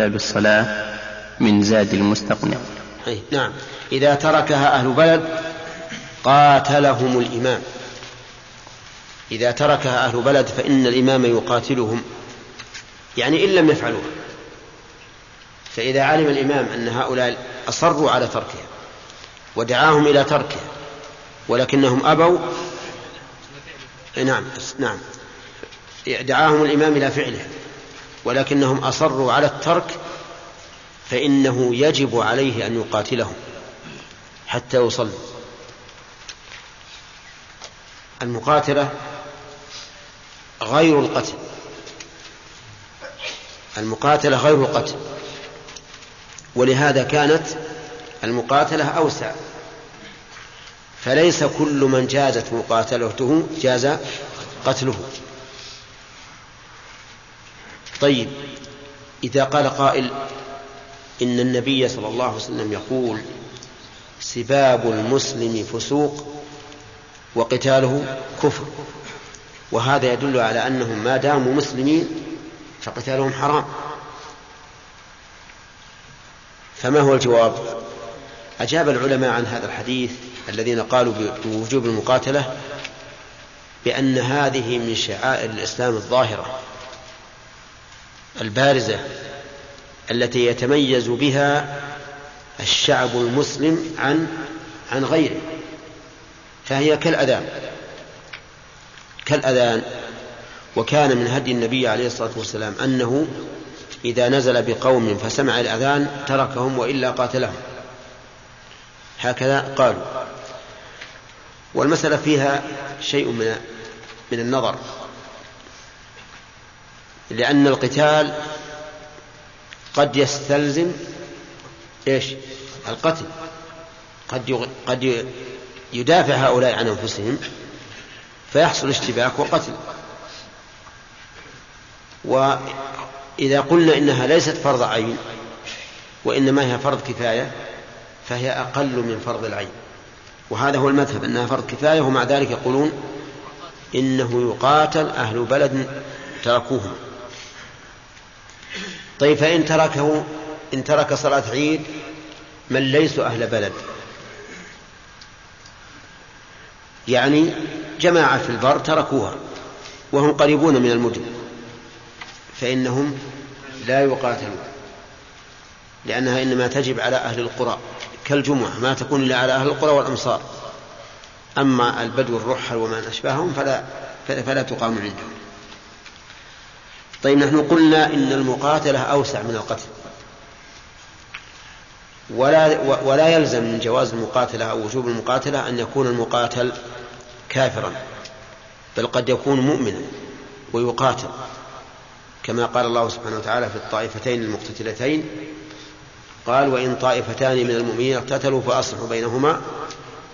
باب الصلاة من زاد المستقنع. أي نعم. إذا تركها أهل بلد قاتلهم الإمام. إذا تركها أهل بلد فإن الإمام يقاتلهم. يعني إن لم يفعلوها. فإذا علم الإمام أن هؤلاء أصروا على تركها ودعاهم إلى تركها ولكنهم أبوا نعم نعم. دعاهم الإمام إلى فعله ولكنهم أصروا على الترك فإنه يجب عليه أن يقاتلهم حتى يصلوا المقاتلة غير القتل. المقاتلة غير القتل. ولهذا كانت المقاتلة أوسع. فليس كل من جازت مقاتلته جاز قتله. طيب إذا قال قائل إن النبي صلى الله عليه وسلم يقول سباب المسلم فسوق وقتاله كفر وهذا يدل على أنهم ما داموا مسلمين فقتالهم حرام. فما هو الجواب؟ أجاب العلماء عن هذا الحديث الذين قالوا بوجوب المقاتلة بأن هذه من شعائر الإسلام الظاهرة. البارزة التي يتميز بها الشعب المسلم عن عن غيره فهي كالأذان كالأذان وكان من هدي النبي عليه الصلاة والسلام أنه إذا نزل بقوم فسمع الأذان تركهم وإلا قاتلهم. هكذا قالوا. والمسألة فيها شيء من من النظر. لأن القتال قد يستلزم إيش؟ القتل. قد قد يدافع هؤلاء عن أنفسهم فيحصل اشتباك وقتل. وإذا قلنا إنها ليست فرض عين وإنما هي فرض كفاية فهي أقل من فرض العين. وهذا هو المذهب أنها فرض كفاية ومع ذلك يقولون إنه يقاتل أهل بلد تركوه طيب فإن تركه إن ترك صلاة عيد من ليسوا أهل بلد. يعني جماعة في البر تركوها وهم قريبون من المدن فإنهم لا يقاتلون لأنها إنما تجب على أهل القرى كالجمعة ما تكون إلا على أهل القرى والأمصار. أما البدو الرحل ومن أشبههم فلا فلا تقام عندهم. طيب نحن قلنا إن المقاتلة أوسع من القتل. ولا ولا يلزم من جواز المقاتلة أو وجوب المقاتلة أن يكون المقاتل كافرا بل قد يكون مؤمنا ويقاتل. كما قال الله سبحانه وتعالى في الطائفتين المقتتلتين قال وإن طائفتان من المؤمنين اقتتلوا فأصلحوا بينهما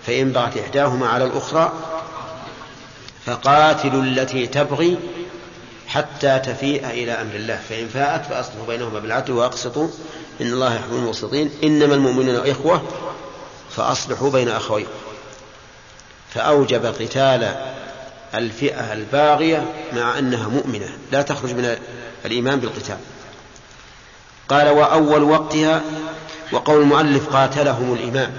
فإن بغت إحداهما على الأخرى فقاتلوا التي تبغي حتى تفيء إلى أمر الله. فإن فاءت فأصلحوا بينهما بالعدل وأقسطوا. إن الله يحب المقسطين. إنما المؤمنون إخوة فأصلحوا بين أخويكم فأوجب قتال الفئة الباغية مع أنها مؤمنة. لا تخرج من الإيمان بالقتال. قال وأول وقتها وقول المؤلف قاتلهم الإمام.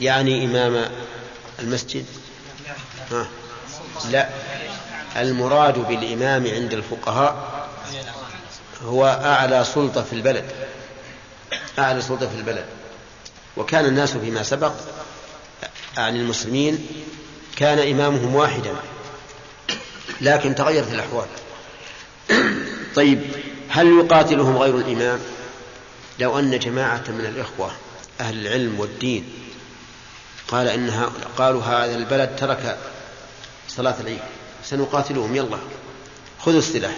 يعني إمام المسجد؟ ها. لا. المراد بالإمام عند الفقهاء هو أعلى سلطة في البلد أعلى سلطة في البلد. وكان الناس فيما سبق عن المسلمين كان إمامهم واحدا لكن تغيرت الأحوال. طيب هل يقاتلهم غير الإمام؟ لو أن جماعة من الإخوة أهل العلم والدين قال إنها قالوا هذا البلد ترك صلاة العيد. سنقاتلهم يلا. خذوا السلاح.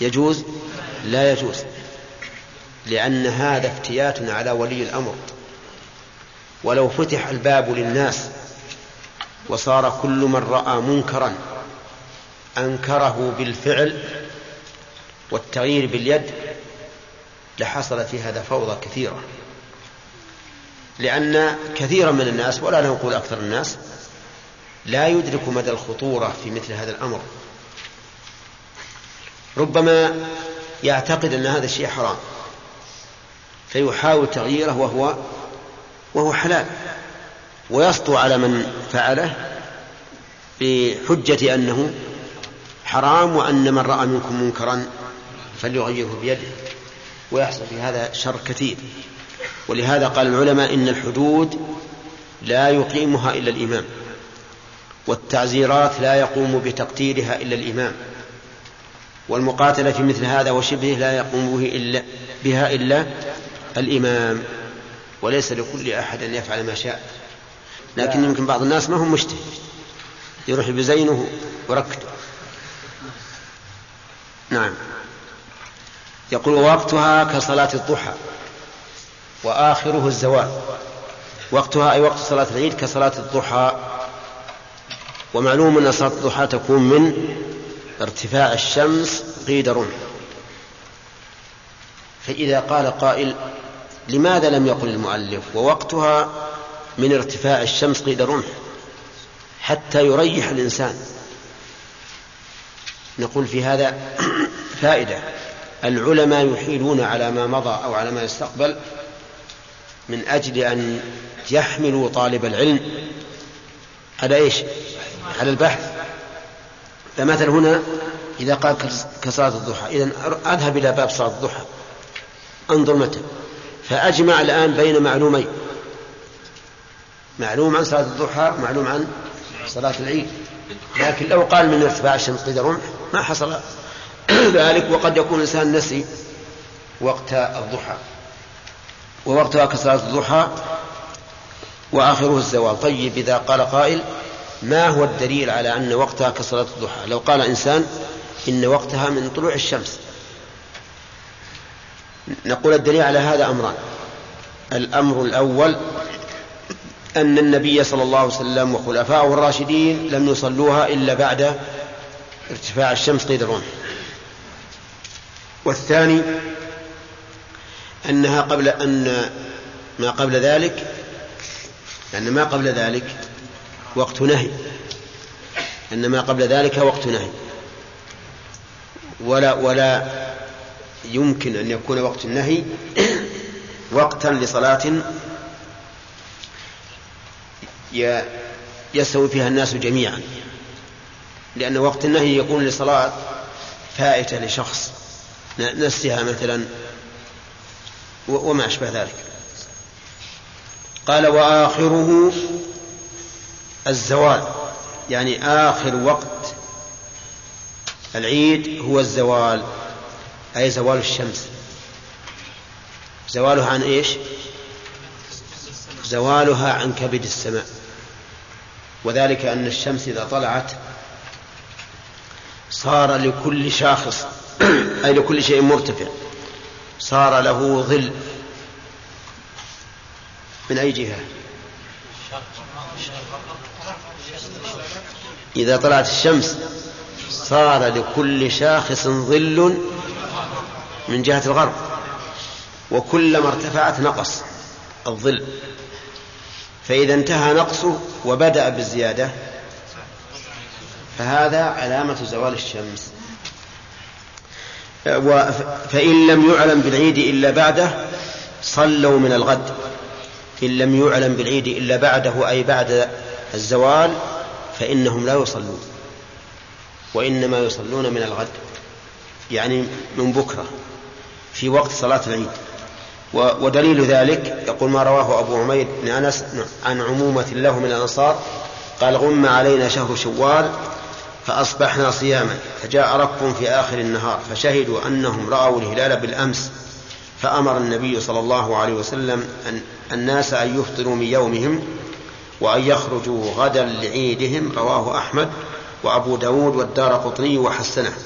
يجوز؟ لا يجوز. لأن هذا افتيات على ولي الأمر. ولو فتح الباب للناس وصار كل من رأى منكرا أنكره بالفعل والتغيير باليد لحصل في هذا فوضى كثيرة. لأن كثيرا من الناس ولا نقول أكثر الناس لا يدرك مدى الخطورة في مثل هذا الأمر. ربما يعتقد أن هذا الشيء حرام فيحاول تغييره وهو وهو حلال ويسطو على من فعله بحجة أنه حرام وأن من رأى منكم منكرا فليغيره بيده ويحصل في هذا شر كثير. ولهذا قال العلماء إن الحدود لا يقيمها إلا الإمام. والتعزيرات لا يقوم بتقديرها إلا الإمام. والمقاتلة في مثل هذا وشبهه لا يقوم به إلا بها إلا الإمام. وليس لكل أحد أن يفعل ما شاء. لكن يمكن بعض الناس ما هم مجتهد يروح بزينه وركته نعم. يقول وقتها كصلاة الضحى وآخره الزوال. وقتها أي وقت صلاة العيد كصلاة الضحى. ومعلوم أن صلاة الضحى تكون من ارتفاع الشمس قيد رمح. فإذا قال قائل لماذا لم يقل المؤلف؟ ووقتها من ارتفاع الشمس قيد رمح حتى يريح الإنسان. نقول في هذا فائدة. العلماء يحيلون على ما مضى أو على ما يستقبل من أجل أن يحملوا طالب العلم على إيش؟ على البحث. فمثل هنا إذا قال كصلاة الضحى إذا أذهب إلى باب صلاة الضحى. أنظر متى. فأجمع الآن بين معلومين. معلوم عن صلاة الضحى معلوم عن صلاة العيد. لكن لو قال من ارتفاع الشمس قيد رمح ما حصل. ذلك وقد يكون الإنسان نسي وقت الضحى. ووقتها كصلاة الضحى وآخره الزوال. طيب إذا قال قائل ما هو الدليل على أن وقتها كصلاة الضحى؟ لو قال إنسان إن وقتها من طلوع الشمس. نقول الدليل على هذا أمران. الأمر الأول أن النبي صلى الله عليه وسلم وخلفاءه الراشدين لم يصلوها إلا بعد ارتفاع الشمس قيد الرمح والثاني أنها قبل أن ما قبل ذلك أن ما قبل ذلك وقت نهي. أن ما قبل ذلك وقت نهي. ولا ولا يمكن أن يكون وقت النهي وقتا لصلاة يستوي فيها الناس جميعا. لأن وقت النهي يكون لصلاة فائتة لشخص. نسها مثلا وما أشبه ذلك. قال وآخره الزوال. يعني آخر وقت العيد هو الزوال أي زوال الشمس. زوالها عن إيش؟ زوالها عن كبد السماء. وذلك أن الشمس إذا طلعت صار لكل شاخص أي لكل شيء مرتفع. صار له ظل من أي جهة؟ إذا طلعت الشمس صار لكل شاخص ظل من جهة الغرب وكلما ارتفعت نقص الظل. فإذا انتهى نقصه وبدأ بالزيادة فهذا علامة زوال الشمس. فإن لم يعلم بالعيد إلا بعده صلوا من الغد. إن لم يعلم بالعيد إلا بعده أي بعد الزوال فإنهم لا يصلون وإنما يصلون من الغد يعني من بكرة في وقت صلاة العيد. ودليل ذلك يقول ما رواه أبو عمير بن أنس عن عمومة له من الأنصار قال غم علينا شهر شوال فأصبحنا صياما فجاء ركب في آخر النهار فشهدوا أنهم رأوا الهلال بالأمس فأمر النبي صلى الله عليه وسلم أن الناس أن يفطروا من يومهم وأن يخرجوا غدا لعيدهم رواه أحمد وأبو داود والدار قطني وحسنه.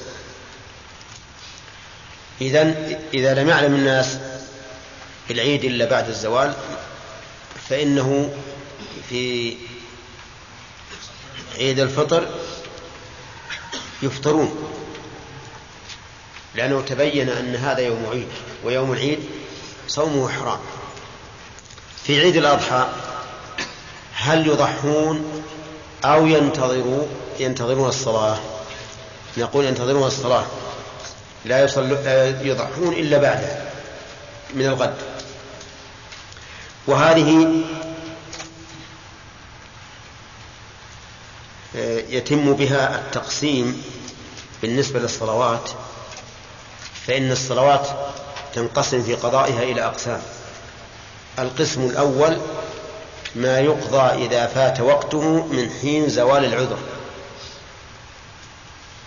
إذا إذا لم يعلم الناس العيد إلا بعد الزوال فإنه في عيد الفطر يفطرون. لأنه تبين أن هذا يوم عيد ويوم العيد صومه حرام. في عيد الأضحى هل يضحون أو ينتظروا ينتظرون الصلاة؟ نقول ينتظرون الصلاة. لا يضحون إلا بعده من الغد. وهذه يتم بها التقسيم بالنسبة للصلوات فإن الصلوات تنقسم في قضائها إلى أقسام. القسم الأول ما يقضى إذا فات وقته من حين زوال العذر.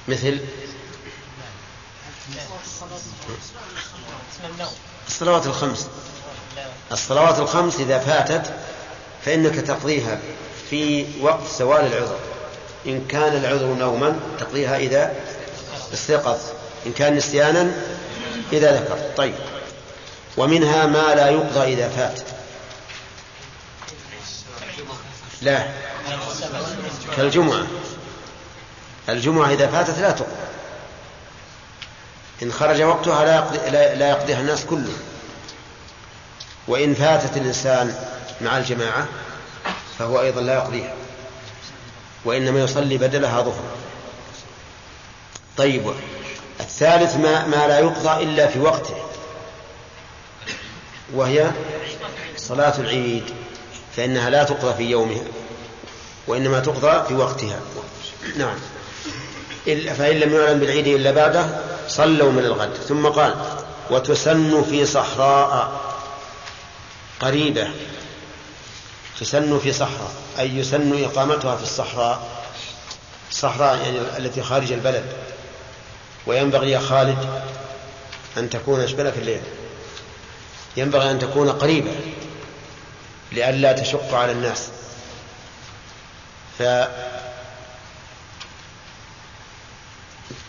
مثل الصلوات الخمس. الصلوات الخمس إذا فاتت فإنك تقضيها في وقت زوال العذر. إن كان العذر نوما تقضيها إذا استيقظ. إن كان نسيانا إذا ذكر. طيب. ومنها ما لا يقضى إذا فات. لا. كالجمعة. الجمعة إذا فاتت لا تقضى إن خرج وقتها لا, يقضي لا يقضيها الناس كلهم. وإن فاتت الإنسان مع الجماعة فهو أيضا لا يقضيها. وإنما يصلي بدلها ظهر. طيب الثالث ما, ما لا يقضى إلا في وقته وهي صلاة العيد. فإنها لا تقضى في يومها وإنما تقضى في وقتها. نعم. فإن لم يعلم بالعيد إلا بعده صلوا من الغد. ثم قال وتسن في صحراء. قريبة. تسن في صحراء أي يسن إقامتها في الصحراء. الصحراء يعني التي خارج البلد. وينبغي يا خالد أن تكون أشبلك الليل؟ ينبغي أن تكون قريبة. لئلا تشق على الناس. ف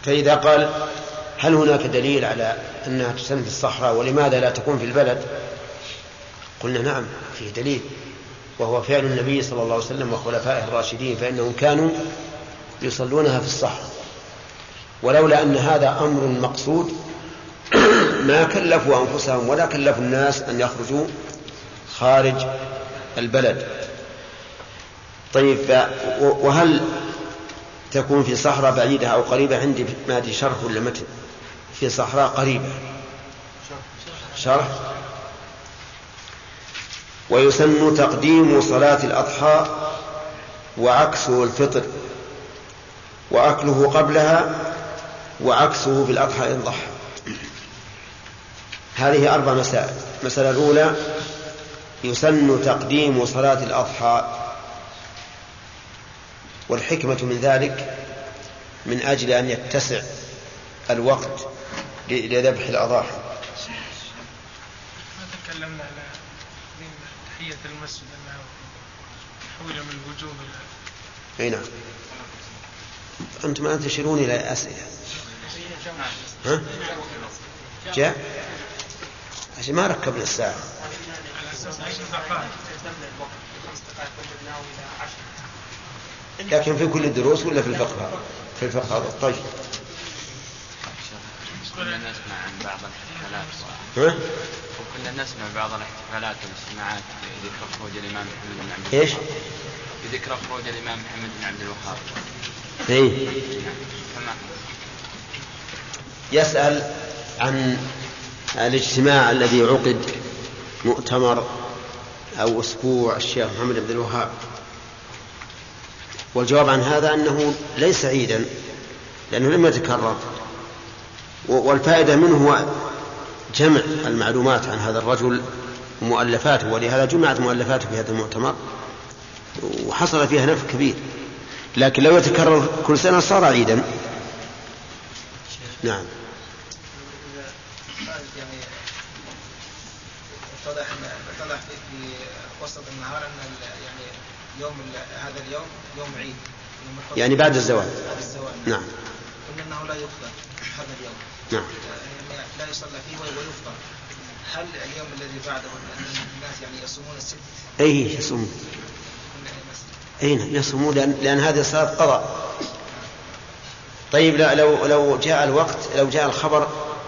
فإذا قال هل هناك دليل على أنها تسن في الصحراء ولماذا لا تكون في البلد؟ قلنا نعم فيه دليل. وهو فعل النبي صلى الله عليه وسلم وخلفائه الراشدين فإنهم كانوا يصلونها في الصحراء. ولولا أن هذا أمر مقصود ما كلفوا أنفسهم ولا كلفوا الناس أن يخرجوا خارج البلد. طيب وهل تكون في صحراء بعيدة أو قريبة؟ عندي ما أدري شرح ولا متن؟ في صحراء قريبة. شرح. ويسن تقديم صلاة الأضحى وعكسه الفطر وأكله قبلها وعكسه في الأضحى إن ضحى. هذه أربع مسائل. المسألة الأولى يسن تقديم صلاة الأضحى. والحكمة من ذلك من أجل أن يتسع الوقت لذبح الأضاحي. ما تكلمنا على تحية المسجد أنها حول من الوجوه أي نعم. أنتم الآن تشيرون إلى أسئلة. ها؟ جاء؟ عشان ما ركبنا الساعة. لكن في كل الدروس ولا في الفقه؟ في الفقه. هذا طيب. كنا نسمع عن بعض الاحتفالات؟ وكنا نسمع بعض الاحتفالات والاجتماعات بذكرى خروج الإمام محمد بن عبد إيش؟ بذكرى خروج الإمام محمد بن عبد الوهاب. اي يسأل عن الاجتماع الذي عقد مؤتمر أو أسبوع الشيخ محمد بن الوهاب. والجواب عن هذا أنه ليس عيدا لأنه لم يتكرر. والفائدة منه هو جمع المعلومات عن هذا الرجل ومؤلفاته ولهذا جمعت مؤلفاته في هذا المؤتمر وحصل فيها نفع كبير. لكن لو يتكرر كل سنة صار عيدا. نعم يعني اتضح اتضح في وسط النهار ان يعني يوم هذا اليوم يوم عيد يعني بعد الزوال بعد الزوال نعم. قلنا إنه لا يفطر هذا اليوم. نعم. لا يصلى فيه ويفطر هل اليوم الذي بعده الناس يعني يصومون الست؟ أي يصومون. أي نعم يصومون لأن لأن هذه صلاة قضاء. طيب لا لو لو جاء الوقت لو جاء الخبر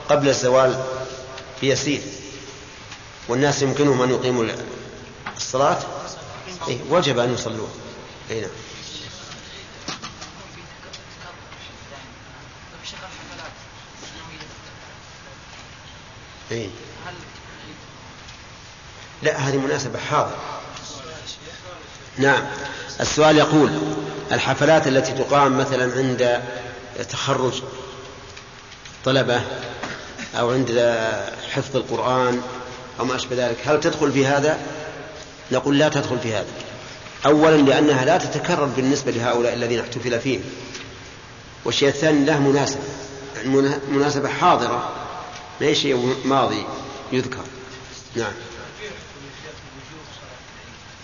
قبل الزوال بيسير. والناس يمكنهم أن يقيموا الصلاة. إيه وجب أن يصلوا اي نعم إيه؟ لا هذه مناسبة حاضر نعم السؤال يقول الحفلات التي تقام مثلا عند تخرج طلبة أو عند حفظ القرآن أو ما أشبه ذلك هل تدخل في هذا؟ نقول لا تدخل في هذا. أولا لأنها لا تتكرر بالنسبة لهؤلاء الذين احتفل فيهم. والشيء الثاني له مناسبة. مناسبة حاضرة. هي شيء ماضي يذكر. نعم.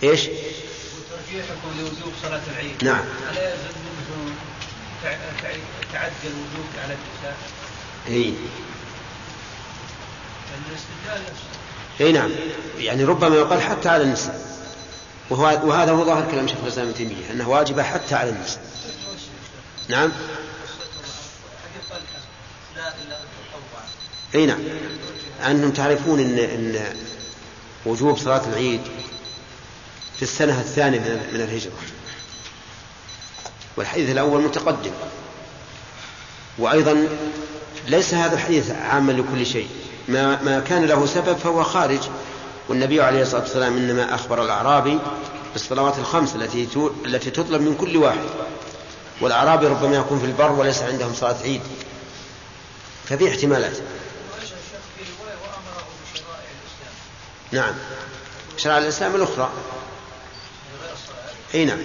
إيش؟ ترجيحكم لوجوب صلاة العيد نعم. ألا يلزم منه تعدي الوجوب على النساء؟ اي الاستدلال إي نعم. يعني ربما يقال حتى على النساء وهذا هو ظاهر كلام شيخ الإسلام ابن تيمية أنه واجبه حتى على النساء نعم. إي نعم. أنتم تعرفون ان إن وجوب صلاة العيد في السنة الثانية من الهجرة. والحديث الأول متقدم. وأيضا ليس هذا الحديث عاما لكل شيء. ما ما كان له سبب فهو خارج. والنبي عليه الصلاة والسلام إنما أخبر الأعرابي بالصلوات الخمس التي التي تطلب من كل واحد. والأعرابي ربما يكون في البر وليس عندهم صلاة عيد. ففي احتمالات. نعم. شرع الإسلام الأخرى. أي نعم.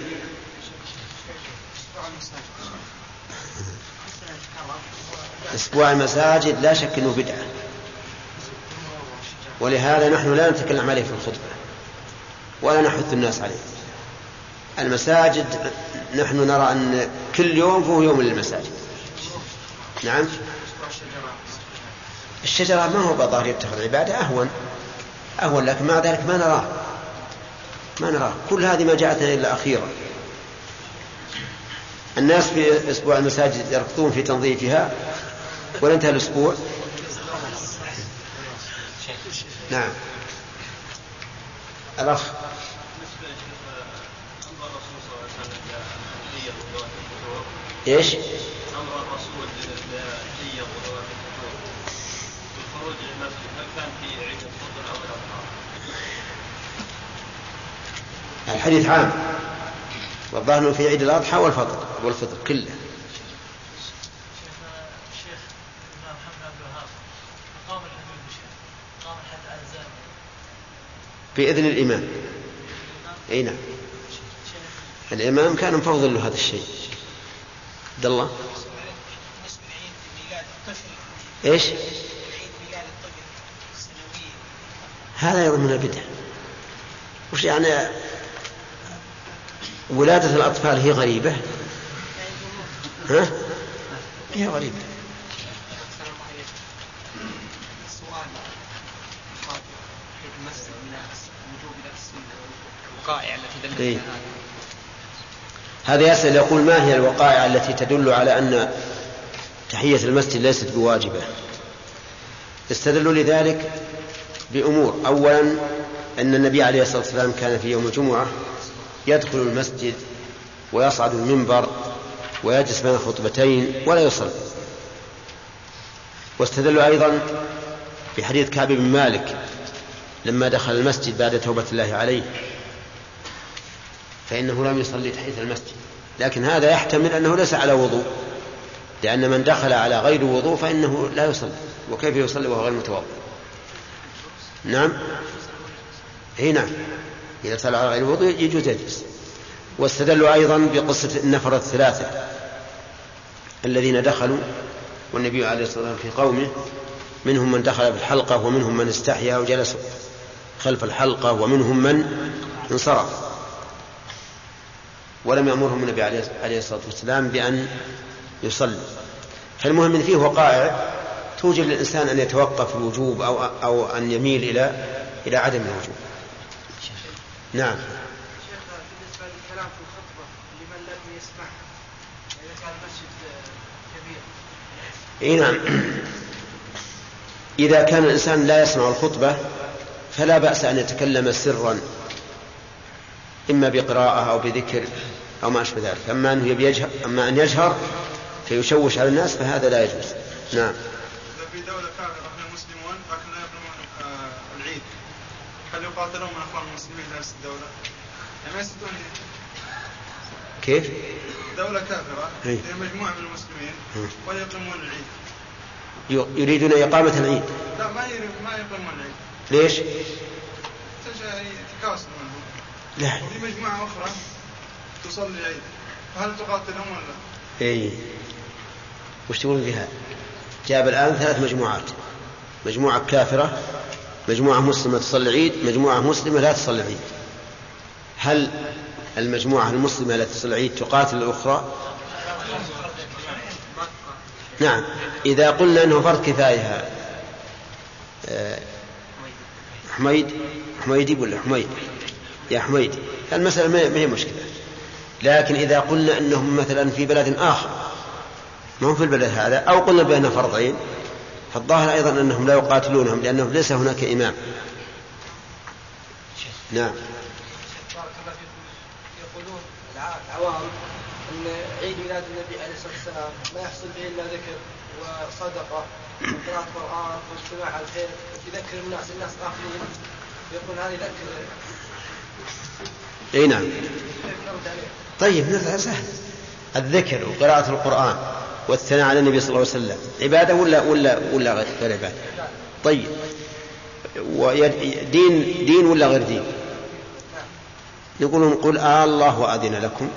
أسبوع المساجد لا شك إنه بدعة. ولهذا نحن لا نتكلم عليه في الخطبة ولا نحث الناس عليه. المساجد نحن نرى أن كل يوم فهو يوم للمساجد. نعم. الشجرة ما هو بظاهر يتخذ عبادة أهون. أهون لكن مع ذلك ما نراه. ما نراه. كل هذه ما جاءتنا إلا أخيرا. الناس في أسبوع المساجد يركضون في تنظيفها وينتهي الأسبوع. نعم. الأخ. إيش؟ أمر الرسول وذوات الفطور بالخروج للمسجد هل كان في عيد الفطر أو الاضحى؟ الحديث عام. والظاهر في عيد الأضحى والفطر والفطر كله. بإذن الإمام. أي نعم. الإمام كان مفوض له هذا الشيء. عبد الله؟ إيش؟ هذا أيضا من البدع. وش يعني ولادة الأطفال هي غريبة؟ ها؟ هي غريبة. الوقائع التي دلت إيه؟ هذا يسأل يقول ما هي الوقائع التي تدل على أن تحية المسجد ليست بواجبة؟ استدلوا لذلك بأمور. أولا أن النبي عليه الصلاة والسلام كان في يوم الجمعة يدخل المسجد ويصعد المنبر ويجلس بين الخطبتين ولا يصلي. واستدلوا أيضا بحديث كعب بن مالك لما دخل المسجد بعد توبة الله عليه. فإنه لم يصلي تحية المسجد. لكن هذا يحتمل أنه ليس على وضوء لأن من دخل على غير وضوء فإنه لا يصلي. وكيف يصلي وهو غير متوضئ؟ نعم؟ إي نعم. إذا صلى على غير وضوء يجوز يجلس. واستدلوا أيضا بقصة النفر الثلاثة الذين دخلوا والنبي عليه الصلاة والسلام في قومه منهم من دخل في الحلقة ومنهم من استحيا وجلس خلف الحلقة ومنهم من انصرف. ولم يأمرهم النبي عليه الصلاة والسلام بأن يصلي. فالمهم أن فيه وقائع توجب للإنسان أن يتوقف الوجوب أو, أو أن يميل إلى إلى عدم الوجوب. نعم. إي نعم. إذا كان الإنسان لا يسمع الخطبة فلا بأس أن يتكلم سرا. إما بقراءة أو بذكر أو ما أشبه ذلك أما أنه يبي يجهر أما أن يجهر فيشوش على الناس فهذا لا يجوز نعم في دولة كان رحمه مسلمون لكن لا يقيمون آه، العيد هل يقاتلون من أخوان المسلمين نفس الدولة؟ يعني ما يستطيعون كيف؟ دولة كافرة. هي مجموعة من المسلمين مم. ولا يقيمون العيد يريدون إقامة العيد لا ما ما يقيمون العيد ليش؟ تكاسل لا. وفي مجموعة أخرى تصلي العيد. فهل تقاتلهم ولا؟ إي. وش تقولون في هذا؟ جاب الآن ثلاث مجموعات. مجموعة كافرة مجموعة مسلمة تصلي العيد مجموعة مسلمة لا تصلي العيد. هل المجموعة المسلمة التي تصلي العيد تقاتل الأخرى؟ نعم. إذا قلنا أنه فرض كفاية آه، حميد حميدي ولا حميد؟ يا حميد المسألة ما هي مشكلة. لكن إذا قلنا أنهم مثلا في بلد آخر ما هم في البلد هذا؟ أو قلنا بأنه فرض عين فالظاهر أيضا أنهم لا يقاتلونهم لأنه ليس هناك إمام. نعم. يقولون الع- العوام أن عيد ميلاد النبي عليه الصلاة والسلام ما يحصل به إلا ذكر وصدقة وقراءة قرآن واجتماع على الخير يذكر الناس الناس غافلين يقول هذا يذكر أي نعم؟ طيب سهل. الذكر وقراءة القرآن والثناء على النبي صلى الله عليه وسلم عبادة ولا ولا ولا غير عبادة؟ طيب. دين دين ولا غير دين؟ يقولون قل آه الله أذن لكم.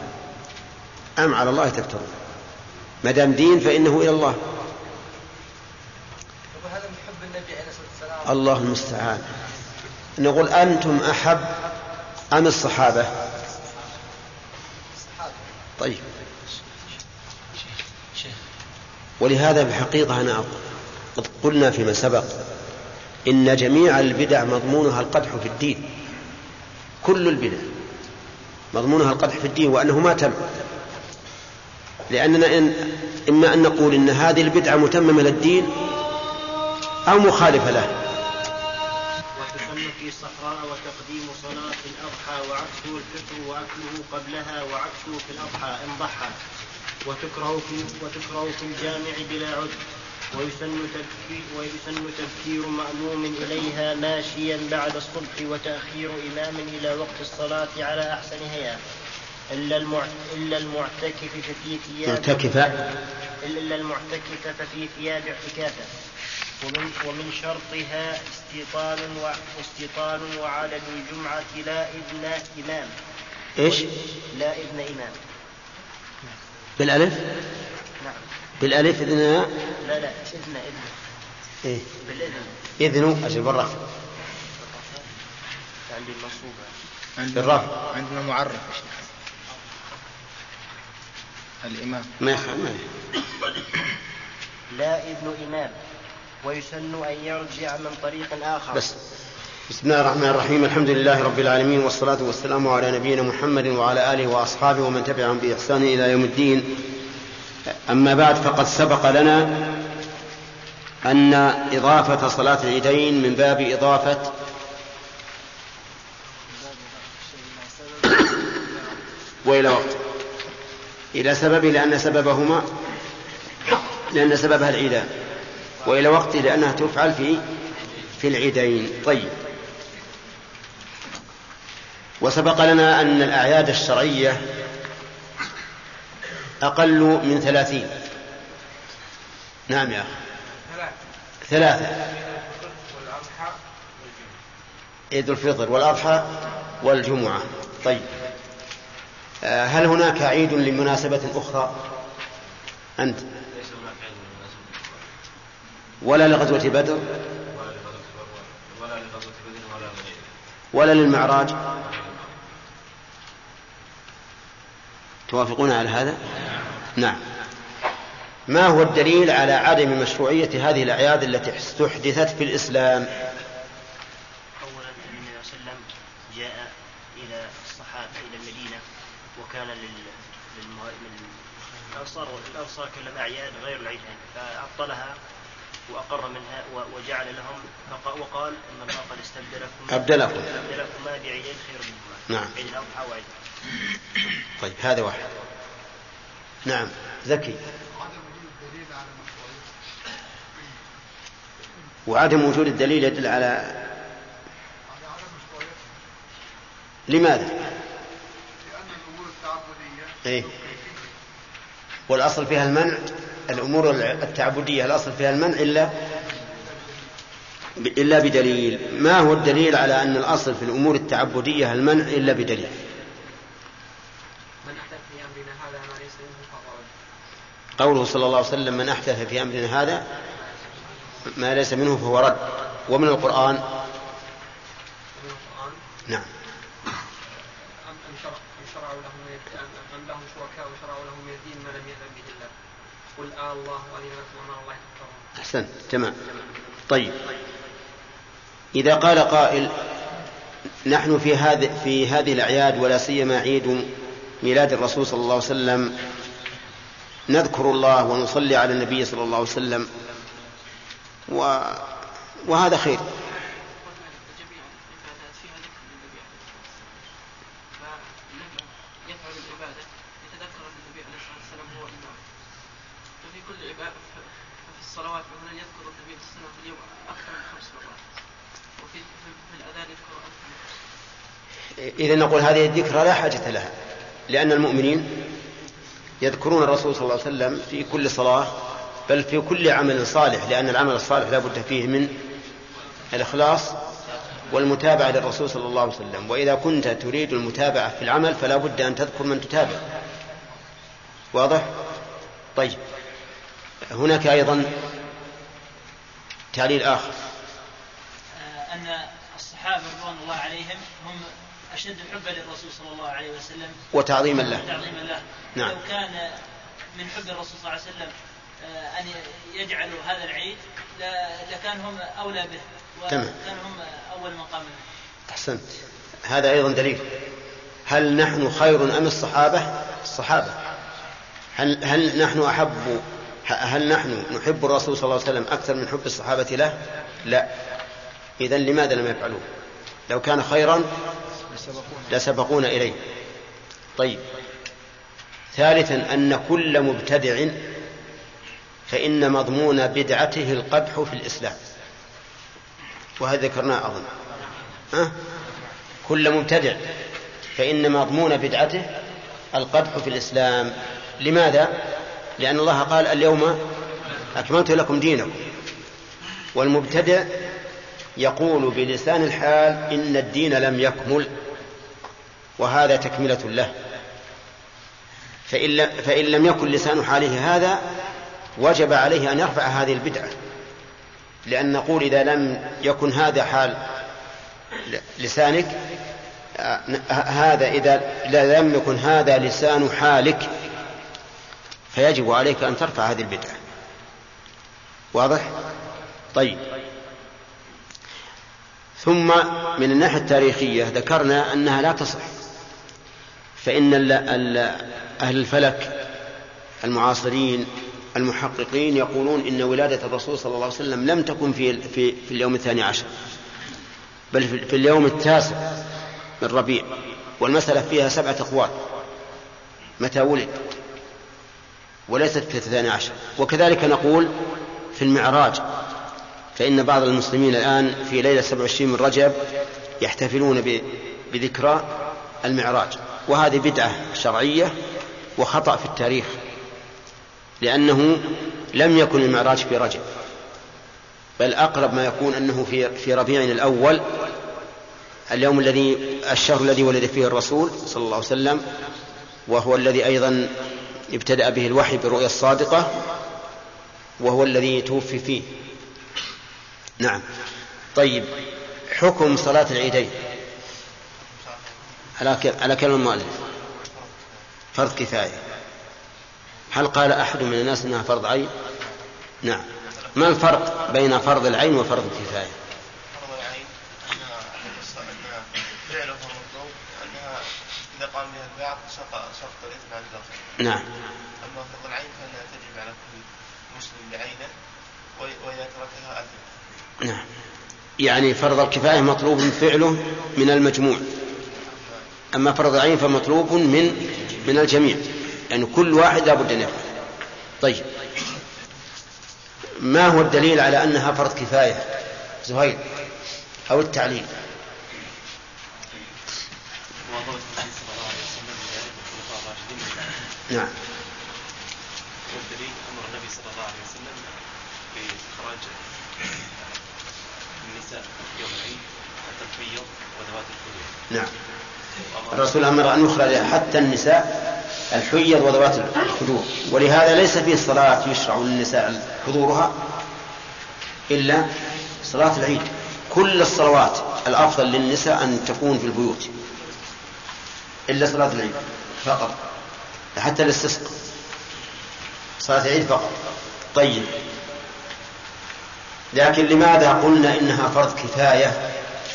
أم على الله تفترون؟ ما دام دين فإنه إلى الله. الله المستعان. نقول أنتم أحب أم الصحابة. طيب. ولهذا بحقيقة أنا أقول قد قلنا فيما سبق إن جميع البدع مضمونها القدح في الدين. كل البدع مضمونها القدح في الدين وأنه ما تم. لأننا إن إما أن نقول إن هذه البدعة متممة للدين أو مخالفة له. وعكسه الفطر وأكله قبلها وعكسه في الأضحى إن ضحى. وتكره في وتكره في الجامع بلا عذر. ويسن تبكير ويسن تبكير مأموم إليها ماشيا بعد الصبح وتأخير إمام إلى وقت الصلاة على أحسن هيئة إلا. إلا المعتكف ففي ثياب إلا المعتكف ففي ثياب اعتكافه. ومن, ومن شرطها استيطان و... استيطان وعلى الجمعة لا إذن إمام. إيش؟ لا إذن إمام. بالألف؟ نعم. بالألف إذن لا؟ لا إذن؟ إذن. إيه. بالإذن. إذن أجل بالرفع عندي المنصوبة بالرفع عندنا معرف يا شيخ. الإمام. ما ما لا إذن إمام. ويسن أن يرجع من طريق آخر. بس. بسم الله الرحمن الرحيم. الحمد لله رب العالمين والصلاة والسلام على نبينا محمد وعلى آله وأصحابه ومن تبعهم بإحسان إلى يوم الدين. أما بعد فقد سبق لنا أن إضافة صلاة العيدين من باب إضافة وإلى وقت. إلى سبب لأن سببهما لأن سببها العيدان. وإلى وقت لأنها تفعل في في العيدين. طيب. وسبق لنا أن الأعياد الشرعية أقل من ثلاثين. نعم يا أخي. ثلاثة. عيد الفطر والأضحى والجمعة. طيب. آه، هل هناك عيد لمناسبة أخرى؟ أنت. ولا لغزوة بدر. ولا للمعراج. توافقون على هذا؟ نعم. ما هو الدليل على عدم مشروعية هذه الأعياد التي استحدثت في الإسلام؟ أولا النبي صلى الله عليه وسلم جاء إلى الصحابة إلى المدينة وكان لل للمه... لل- الأنصار الأنصار كلهم أعياد غير العيدين فأبطلها وأقر منها وجعل لهم وقال إن الله قد استبدلكم أبدلكم. أبدلكم بعيدين خير منهما نعم. عيد الأضحى وعيد طيب هذا واحد نعم زكي وعدم وجود الدليل يدل على لماذا؟ لأن الأمور التعبدية إيه؟ والأصل فيها المنع الأمور التعبدية الأصل فيها المنع إلا إلا بدليل. ما هو الدليل على أن الأصل في الأمور التعبدية المنع إلا بدليل؟ من أحدث في أمرنا هذا ما ليس منه. قوله صلى الله عليه وسلم من أحدث في أمرنا هذا ما ليس منه فهو رد. ومن القرآن؟ من القرآن؟ نعم أم أم شرع أم شرعوا لهم من الد- أم أم لهم شركاء وشرعوا لهم من الدين ما لم يأذن به الله قل آه الله وأذن أمر الله تكفرون أحسنت تمام. طيب. إذا قال قائل نحن في هذه في هذه الأعياد ولا سيما عيد ميلاد الرسول صلى الله عليه وسلم نذكر الله ونصلي على النبي صلى الله عليه وسلم و... وهذا خير جميع العبادات فيها ذكر للنبي عليه الصلاة والسلام فلما يفعل العبادة يتذكر أن النبي عليه الصلاة والسلام هو الإمام وفي كل عبادة ففي الصلوات مثلا يذكر النبي صلى الله عليه وسلم في اليوم أكثر من خمس مرات وفي في- في الأذان يذكر أكثر من خمس إذا نقول هذه الذكرى لا حاجة لها لأن المؤمنين يذكرون الرسول صلى الله عليه وسلم في كل صلاة بل في كل عمل صالح لأن العمل الصالح لا بد فيه من الإخلاص والمتابعة للرسول صلى الله عليه وسلم. وإذا كنت تريد المتابعة في العمل فلا بد أن تذكر من تتابع. واضح؟ طيب. هناك أيضا تعليل آخر. أن الصحابة رضوان الله عليهم هم أشد حبا للرسول صلى الله عليه وسلم. وتعظيما له. تعظيما له. نعم. لو كان من حب الرسول صلى الله عليه وسلم آه، أن يجعلوا هذا العيد لكان هم أولى به. تمام. وكان هم أول من قام به. أحسنت. هذا أيضا دليل. هل نحن خير أم الصحابة؟ الصحابة. هل, هل نحن أحب هل نحن نحب الرسول صلى الله عليه وسلم أكثر من حب الصحابة له؟ لا. إذا لماذا لم يفعلوه؟ لو كان خيرا لسبقونا. إليه. طيب. ثالثا أن كل مبتدع فإن مضمون بدعته القدح في الإسلام. وهذا ذكرناه أظن. ها؟ كل مبتدع فإن مضمون بدعته القدح في الإسلام. لماذا؟ لأن الله قال اليوم أكملت لكم دينكم. والمبتدع يقول بلسان الحال إن الدين لم يكمل وهذا تكملة له. فإن فإن لم يكن لسان حاله هذا وجب عليه أن يرفع هذه البدعة. لأن نقول إذا لم يكن هذا حال لسانك هذا إذا لم يكن هذا لسان حالك فيجب عليك أن ترفع هذه البدعة. واضح؟ طيب. ثم من الناحية التاريخية ذكرنا أنها لا تصح. فإن أهل الفلك المعاصرين المحققين يقولون إن ولادة الرسول صلى الله عليه وسلم لم تكن في, في, في اليوم الثاني عشر بل في, في اليوم التاسع من ربيع. والمسألة فيها سبعة أقوال. متى ولد؟ وليست في الثاني عشر. وكذلك نقول في المعراج. فإن بعض المسلمين الآن في ليلة 27 من رجب يحتفلون بذكرى المعراج. وهذه بدعة شرعية وخطأ في التاريخ لأنه لم يكن المعراج في رجب بل أقرب ما يكون أنه في في ربيع الأول اليوم الذي الشهر الذي ولد فيه الرسول صلى الله عليه وسلم وهو الذي أيضا ابتدأ به الوحي بالرؤيا الصادقة وهو الذي توفي فيه. نعم. طيب حكم صلاة العيدين. على على كلام المؤلف فرض كفاية. هل قال أحد من الناس أنها فرض عين؟ نعم. ما الفرق بين فرض العين وفرض الكفاية؟ فرض العين أنها أنها فعله مطلوب أنها إذا قام بها البعض سقط سقط الإثم عن الآخر نعم أما فرض العين فإنها تجب على كل مسلم بعينه وإذا تركها أثم نعم يعني فرض الكفاية مطلوب فعله من المجموع. أما فرض العين فمطلوب من من الجميع. يعني كل واحد لابد أن يفعل. طيب. ما هو الدليل على أنها فرض كفاية؟ زهير أو التعليل؟ مواظبة النبي صلى الله عليه وسلم بذلك والخلفاء الراشدين نعم والدليل أمر النبي صلى الله عليه وسلم بإخراج النساء يوم العيد حتى الحيض وذوات الخدور نعم. الرسول أمر أن يخرج حتى النساء الحيض وذوات الخدور ولهذا ليس في صلاة يشرع للنساء حضورها إلا صلاة العيد. كل الصلوات الأفضل للنساء أن تكون في البيوت إلا صلاة العيد فقط حتى الاستسقاء. صلاة العيد فقط. طيب. لكن لماذا قلنا إنها فرض كفاية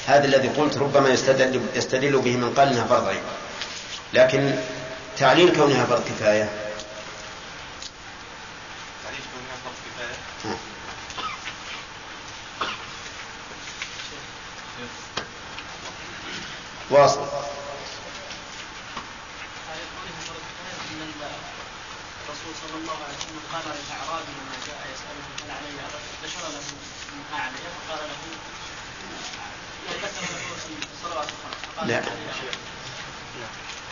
هذا الذي قلت ربما يستدل, يستدل به من قال إنها فرض عين لكن تعليل كونها فرض كفاية. واصل. الرسول صلى الله عليه وسلم قال للأعرابي لما جاء يسأله هل علي ذكر له ما علي فقال له ذكر له الصلوات الخمس فقال لا.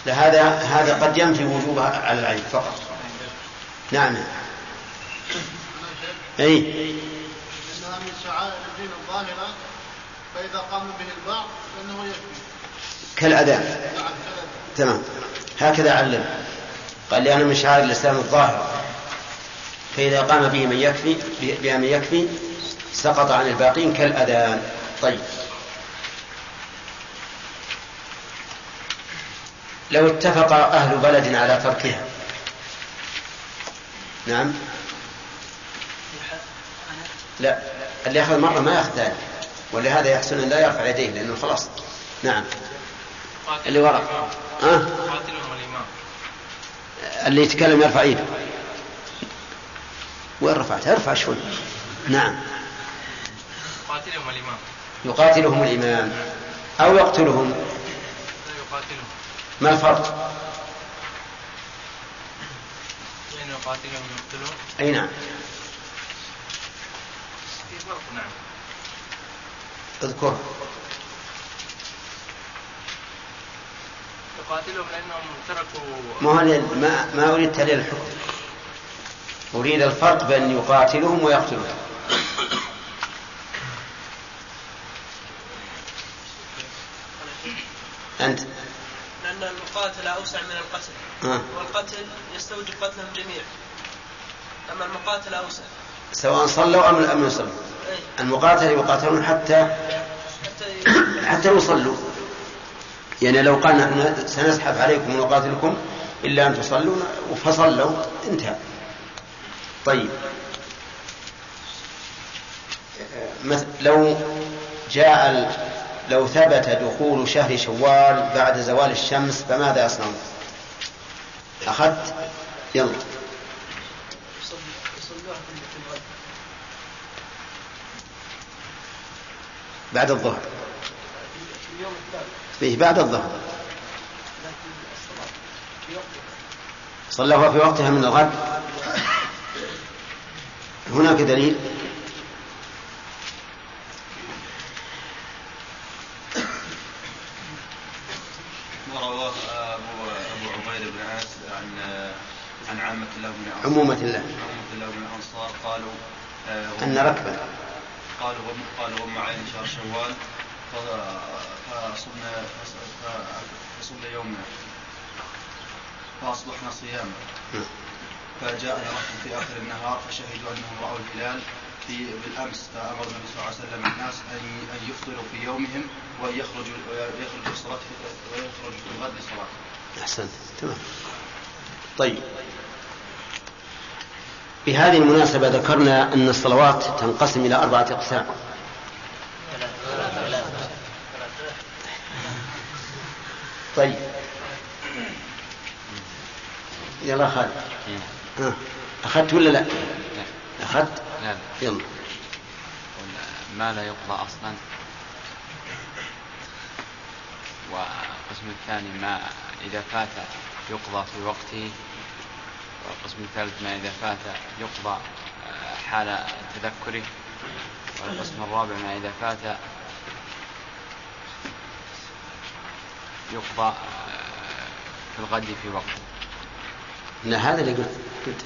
لا هذا هذا قد ينفي وجوبها على العين فقط. نعم. أي. انها من شعائر الدين الظاهره فاذا قام به البعض فانه يكفي كذا تمام. هكذا علم. قال لأنه من شعائر الإسلام الظاهرة فإذا قام به من يكفي بها من يكفي سقط عن الباقين كالأذان. طيب. لو اتفق أهل بلد على تركها. نعم. لا اللي يأخذ مرة ما يأخذ ثاني. ولهذا يحسن أن لا يرفع يديه لأنه خلاص. نعم. اللي وراء. أه؟ اللي يتكلم يرفع ايده وين رفعت؟ ارفع شوي. نعم. قاتلهم الإمام يقاتلهم الإمام. أو يقتلهم. يقاتلهم ما الفرق؟ بين يقاتلهم ويقتلهم أي نعم. في فرق نعم. اذكر. يقاتلهم لأنهم تركوا ما هو ما, ما أريد تحليل الحكم. أريد الفرق بين يقاتلهم ويقتلهم. أنت. لأن المقاتلة أوسع من القتل. آه. والقتل يستوجب قتلهم جميعا أما المقاتلة أوسع. سواء صلوا أم لم يصلوا. أي المقاتل يقاتلون حتى حتى يصلوا. يعني لو قال نحن سنزحف عليكم ونقاتلكم إلا أن تصلوا فصلوا انتهى. طيب. لو جاء لو ثبت دخول شهر شوال بعد زوال الشمس فماذا يصنعون أخذت؟ يلا. بعد الظهر. فيه بعد الظهر. صلوها في وقتها من الغد. هناك دليل ورواه أبو أبو عبيد بن عاص عن عن عامة الله عمومة الله. عامة الله بن الأنصار قالوا أن ركبا قالوا قالوا هم عين شهر شوال فصمنا فصمنا يومنا فأصبحنا صياما. فجاءنا ركب في آخر النهار فشهدوا أنهم رأوا الهلال في بالأمس فأمر النبي صلى الله عليه وسلم الناس أن أن يفطروا في يومهم وأن يخرجوا ويخرجوا الصلاة ويخرجوا في الغد للصلاة. أحسنت. تمام. طيب. بهذه المناسبة ذكرنا أن الصلوات تنقسم إلى أربعة أقسام. طيب. يلا خالد. ها. أخذت ولا لا؟ أخذت؟ لا لا. يلا. ما لا يقضى أصلا. والقسم الثاني ما إذا فات يقضى في وقته. والقسم الثالث ما إذا فات يقضى آه، حال تذكره. والقسم الرابع ما إذا فات يقضى في الغد في وقت. لا هذا اللي قلت قلت.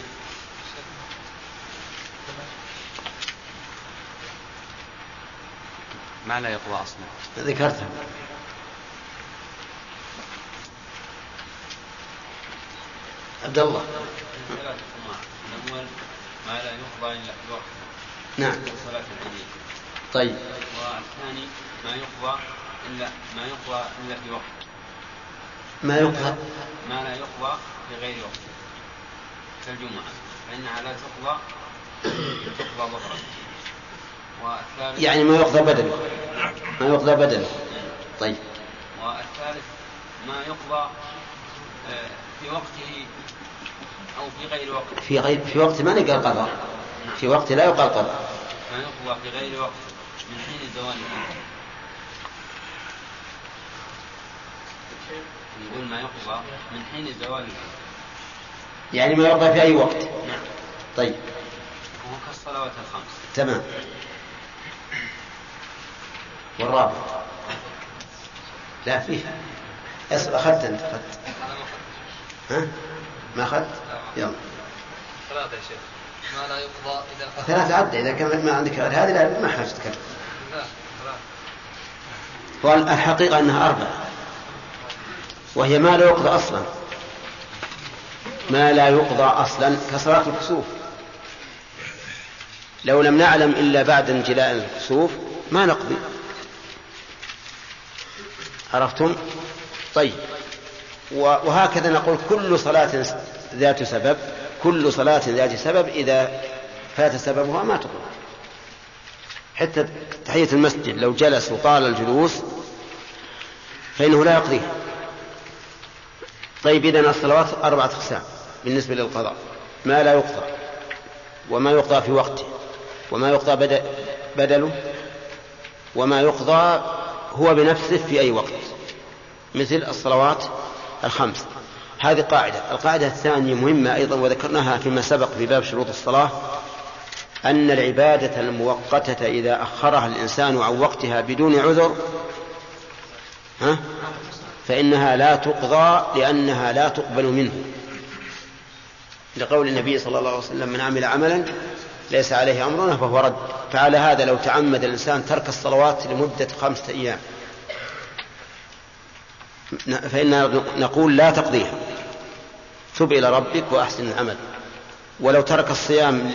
ما لا يقضى أصلا. ذكرتها عبد الله. الأول ما لا يقضى إلا في وقت نعم. صلاة العيدين طيب. والثاني ما يقضى إلا ما يقضى إلا في وقت. ما يقضى؟ ما لا يقضى في غير وقت. كالجمعة. فإنها لا تقضى تقضى ظهرا. والثالث يعني ما يقضى بدله ما يقضى بدله طيب. والثالث ما يقضى آه، في وقته أو في غير وقت. في غير في وقت ما نقال قضاء في وقت لا يقال قضاء ما يقضى في غير وقت؟ من حين زوال نقول ما يقضى من حين زوال يعني ما يقضى في أي وقت. نعم. طيب. وهو كالصلوات الخمس. تمام. والرابع. لا فيه. اصبر أخذت أنت أخذت. ها؟ ما أخذت؟ يلا. ثلاثة يا شيخ. ما لا يقضى إذا ثلاثة عدة إذا كان ما عندك غير هذه لا ما حاجة تتكلم. لا ثلاثة. والحقيقة أنها أربعة. وهي ما لا يقضى أصلا. ما لا يقضى أصلا كصلاة الكسوف. لو لم نعلم إلا بعد انجلاء الكسوف ما نقضي. عرفتم؟ طيب. وهكذا نقول كل صلاة ذات سبب كل صلاة ذات سبب إذا فات سببها ما تقضى حتى تحية المسجد لو جلس وطال الجلوس فإنه لا يقضيها طيب إذن الصلوات أربعة أقسام بالنسبة للقضاء. ما لا يقضى وما يقضى في وقته وما يقضى بدله وما يقضى هو بنفسه في أي وقت. مثل الصلوات الخمس. هذه قاعدة. القاعدة الثانية مهمة أيضا وذكرناها فيما سبق في باب شروط الصلاة أن العبادة المؤقتة إذا أخرها الإنسان عن وقتها بدون عذر ها؟ فإنها لا تقضى لأنها لا تقبل منه. لقول النبي صلى الله عليه وسلم من عمل عملا ليس عليه أمرنا فهو رد. فعلى هذا لو تعمد الإنسان ترك الصلوات لمدة خمسة أيام فإننا نقول لا تقضيها. تب إلى ربك وأحسن العمل. ولو ترك الصيام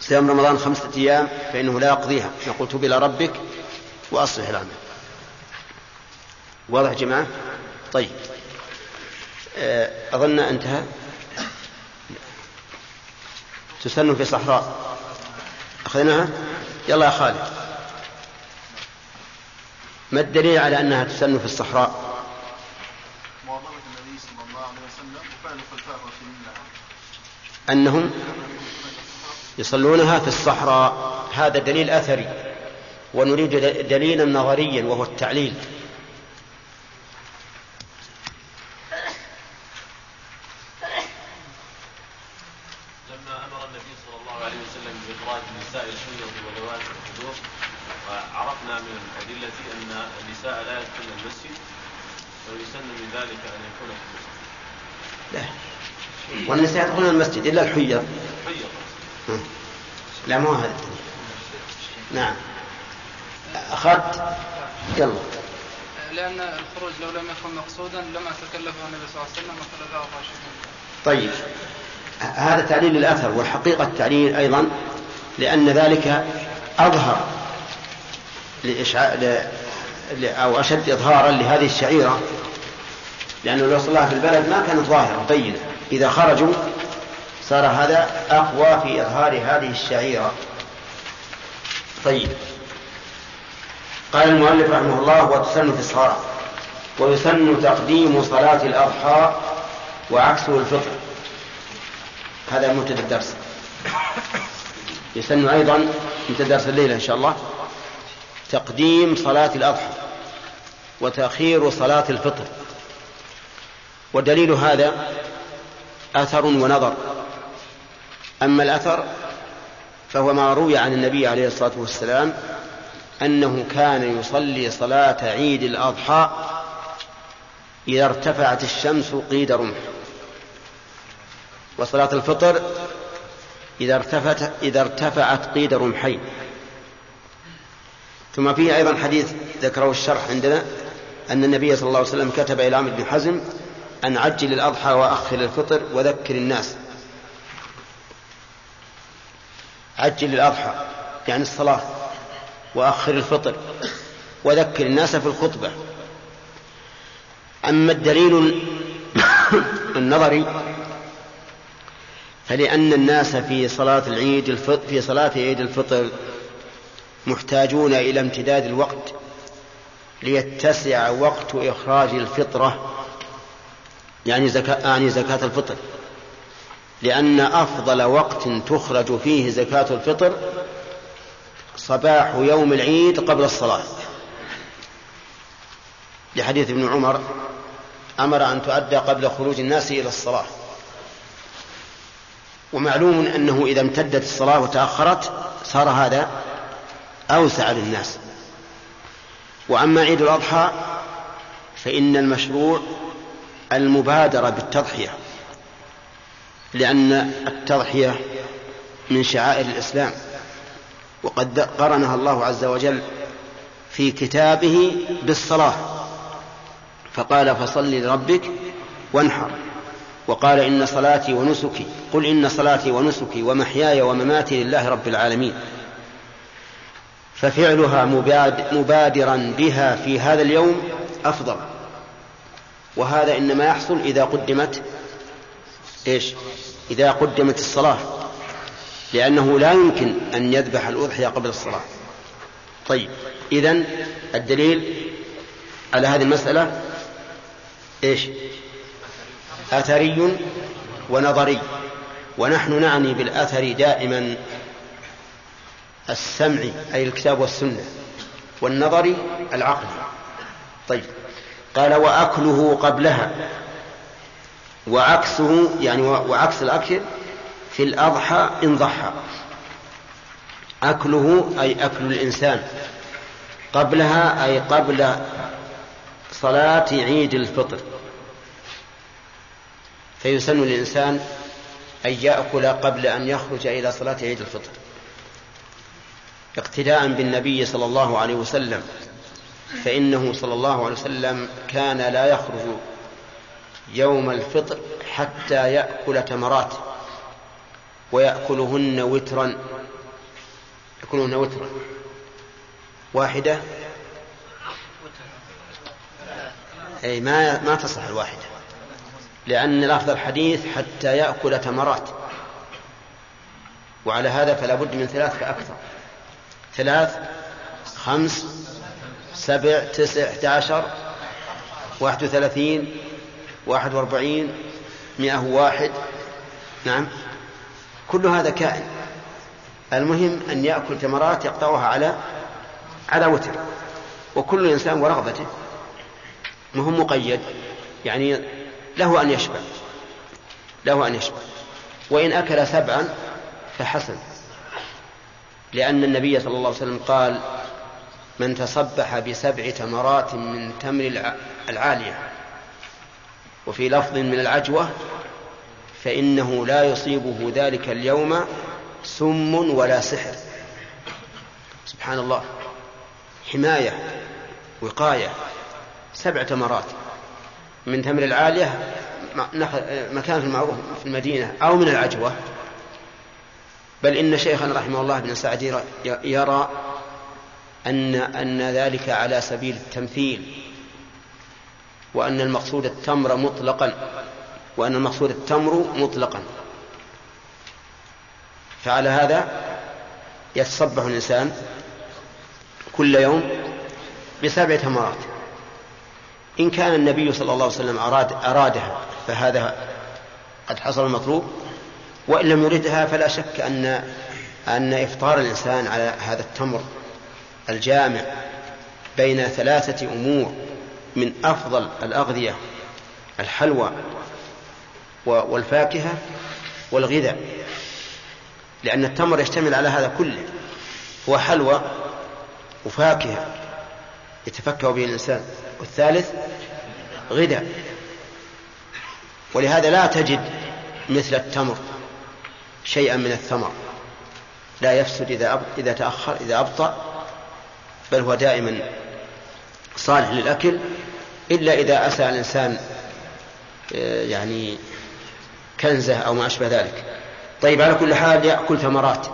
صيام رمضان خمسة أيام فإنه لا يقضيها. نقول تب إلى ربك وأصلح العمل. واضح يا جماعة؟ طيب. آه، أظن انتهى. تسن في صحراء. أخذناها؟ يلا يا خالد. ما الدليل على أنها تسن في الصحراء مواظبة النبي صلى الله عليه وسلم وفعل خلفاء الراشدين أنهم يصلونها في الصحراء. هذا دليل أثري. ونريد دليلا نظريا وهو التعليل. لما أمر النبي صلى الله عليه وسلم باخراج النساء الحيض وذوات الحضور وعرفنا من الأدلة أن النساء لا. والنساء يدخلون المسجد إلا الحيض حيض لا مو هذا. الدليل نعم. أخذت. يلا. لأن الخروج لو لم يكن مقصودا لما تكلفه النبي صلى الله عليه وسلم وخلفاء الراشدين طيب. هذا تعليل الأثر والحقيقة التعليل أيضا لأن ذلك أظهر لإشعاع ل... ل... أو أشد إظهارا لهذه الشعيرة. لأنه لو صلاها في البلد ما كانت ظاهرة بينة. إذا خرجوا صار هذا أقوى في إظهار هذه الشعيرة. طيب. قال المؤلف رحمه الله وتسن في الصلاة ويسن تقديم صلاة الأضحى وعكسه الفطر. هذا مبتدأ الدرس. يسن أيضا مبتدأ درس الليلة إن شاء الله تقديم صلاة الأضحى وتأخير صلاة الفطر. ودليل هذا أثر ونظر. أما الأثر فهو ما روي عن النبي عليه الصلاة والسلام أنه كان يصلي صلاة عيد الأضحى إذا ارتفعت الشمس قيد رمح. وصلاة الفطر إذا ارتفعت إذا ارتفعت قيد رمحين. ثم فيه أيضا حديث ذكره الشرح عندنا أن النبي صلى الله عليه وسلم كتب إلى عمرو بن حزم أن عجل الأضحى وأخر الفطر وذكر الناس. عجل الأضحى يعني الصلاة وأخر الفطر وذكر الناس في الخطبة. أما الدليل النظري فلأن الناس في صلاة العيد الفطر في صلاة عيد الفطر محتاجون إلى امتداد الوقت ليتسع وقت إخراج الفطرة يعني زكاة يعني زكاة الفطر. لأن أفضل وقت تخرج فيه زكاة الفطر صباح يوم العيد قبل الصلاة. لحديث ابن عمر أمر أن تؤدى قبل خروج الناس إلى الصلاة. ومعلوم أنه إذا امتدت الصلاة وتأخرت صار هذا أوسع للناس. وأما عيد الأضحى فإن المشروع المبادرة بالتضحية لأن التضحية من شعائر الإسلام وقد قرنها الله عز وجل في كتابه بالصلاة فقال فصل لربك وانحر وقال إن صلاتي ونسكي قل إن صلاتي ونسكي ومحياي ومماتي لله رب العالمين. ففعلها مبادرا بها في هذا اليوم أفضل. وهذا إنما يحصل إذا قدمت إيش؟ إذا قدمت الصلاة لأنه لا يمكن أن يذبح الأضحية قبل الصلاة. طيب إذن الدليل على هذه المسألة إيش؟ أثري ونظري. ونحن نعني بالأثر دائما السمعي أي الكتاب والسنة والنظري العقل. طيب قال وأكله قبلها. وعكسه يعني وعكس الأكل في الأضحى إن ضحى. أكله أي أكل الإنسان. قبلها أي قبل صلاة عيد الفطر. فيسن الإنسان أن يأكل قبل أن يخرج إلى صلاة عيد الفطر. اقتداء بالنبي صلى الله عليه وسلم. فإنه صلى الله عليه وسلم كان لا يخرج يوم الفطر حتى يأكل تمرات ويأكلهن وترا. يأكلهن وترا. واحدة؟ أي ما ما تصح الواحدة. لأن لفظ الحديث حتى يأكل تمرات. وعلى هذا فلا بد من ثلاث فأكثر. ثلاث خمس سبع تسع احدى عشر واحد وثلاثين واحد وأربعين مئة واحد نعم. كل هذا كائن. المهم أن يأكل تمرات يقطعها على على وتر. وكل إنسان ورغبته. مهم مقيد. يعني له أن يشبع. له أن يشبع. وإن أكل سبعا فحسن. لأن النبي صلى الله عليه وسلم قال من تصبح بسبع تمرات من تمر العالية. وفي لفظ من العجوة فإنه لا يصيبه ذلك اليوم سم ولا سحر. سبحان الله. حماية وقاية. سبع تمرات من تمر العالية مكان المعروف في المدينة أو من العجوة. بل إن شيخنا رحمه الله بن سعد يرى أن أن ذلك على سبيل التمثيل وأن المقصود التمر مطلقا وأن المقصود التمر مطلقا. فعلى هذا يتصبح الإنسان كل يوم بسبع تمرات. إن كان النبي صلى الله عليه وسلم أراد أرادها فهذا قد حصل المطلوب وإن لم يردها فلا شك أن أن إفطار الإنسان على هذا التمر الجامع بين ثلاثة أمور من أفضل الأغذية الحلوى والفاكهة والغذاء لأن التمر يشتمل على هذا كله هو حلوى وفاكهة يتفكه به الإنسان. والثالث غذاء ولهذا لا تجد مثل التمر شيئا من الثمر لا يفسد إذا إذا تأخر إذا أبطأ بل هو دائما صالح للأكل إلا إذا أسى الإنسان آه، يعني كنزة أو ما أشبه ذلك. طيب على كل حال يأكل ثمرات.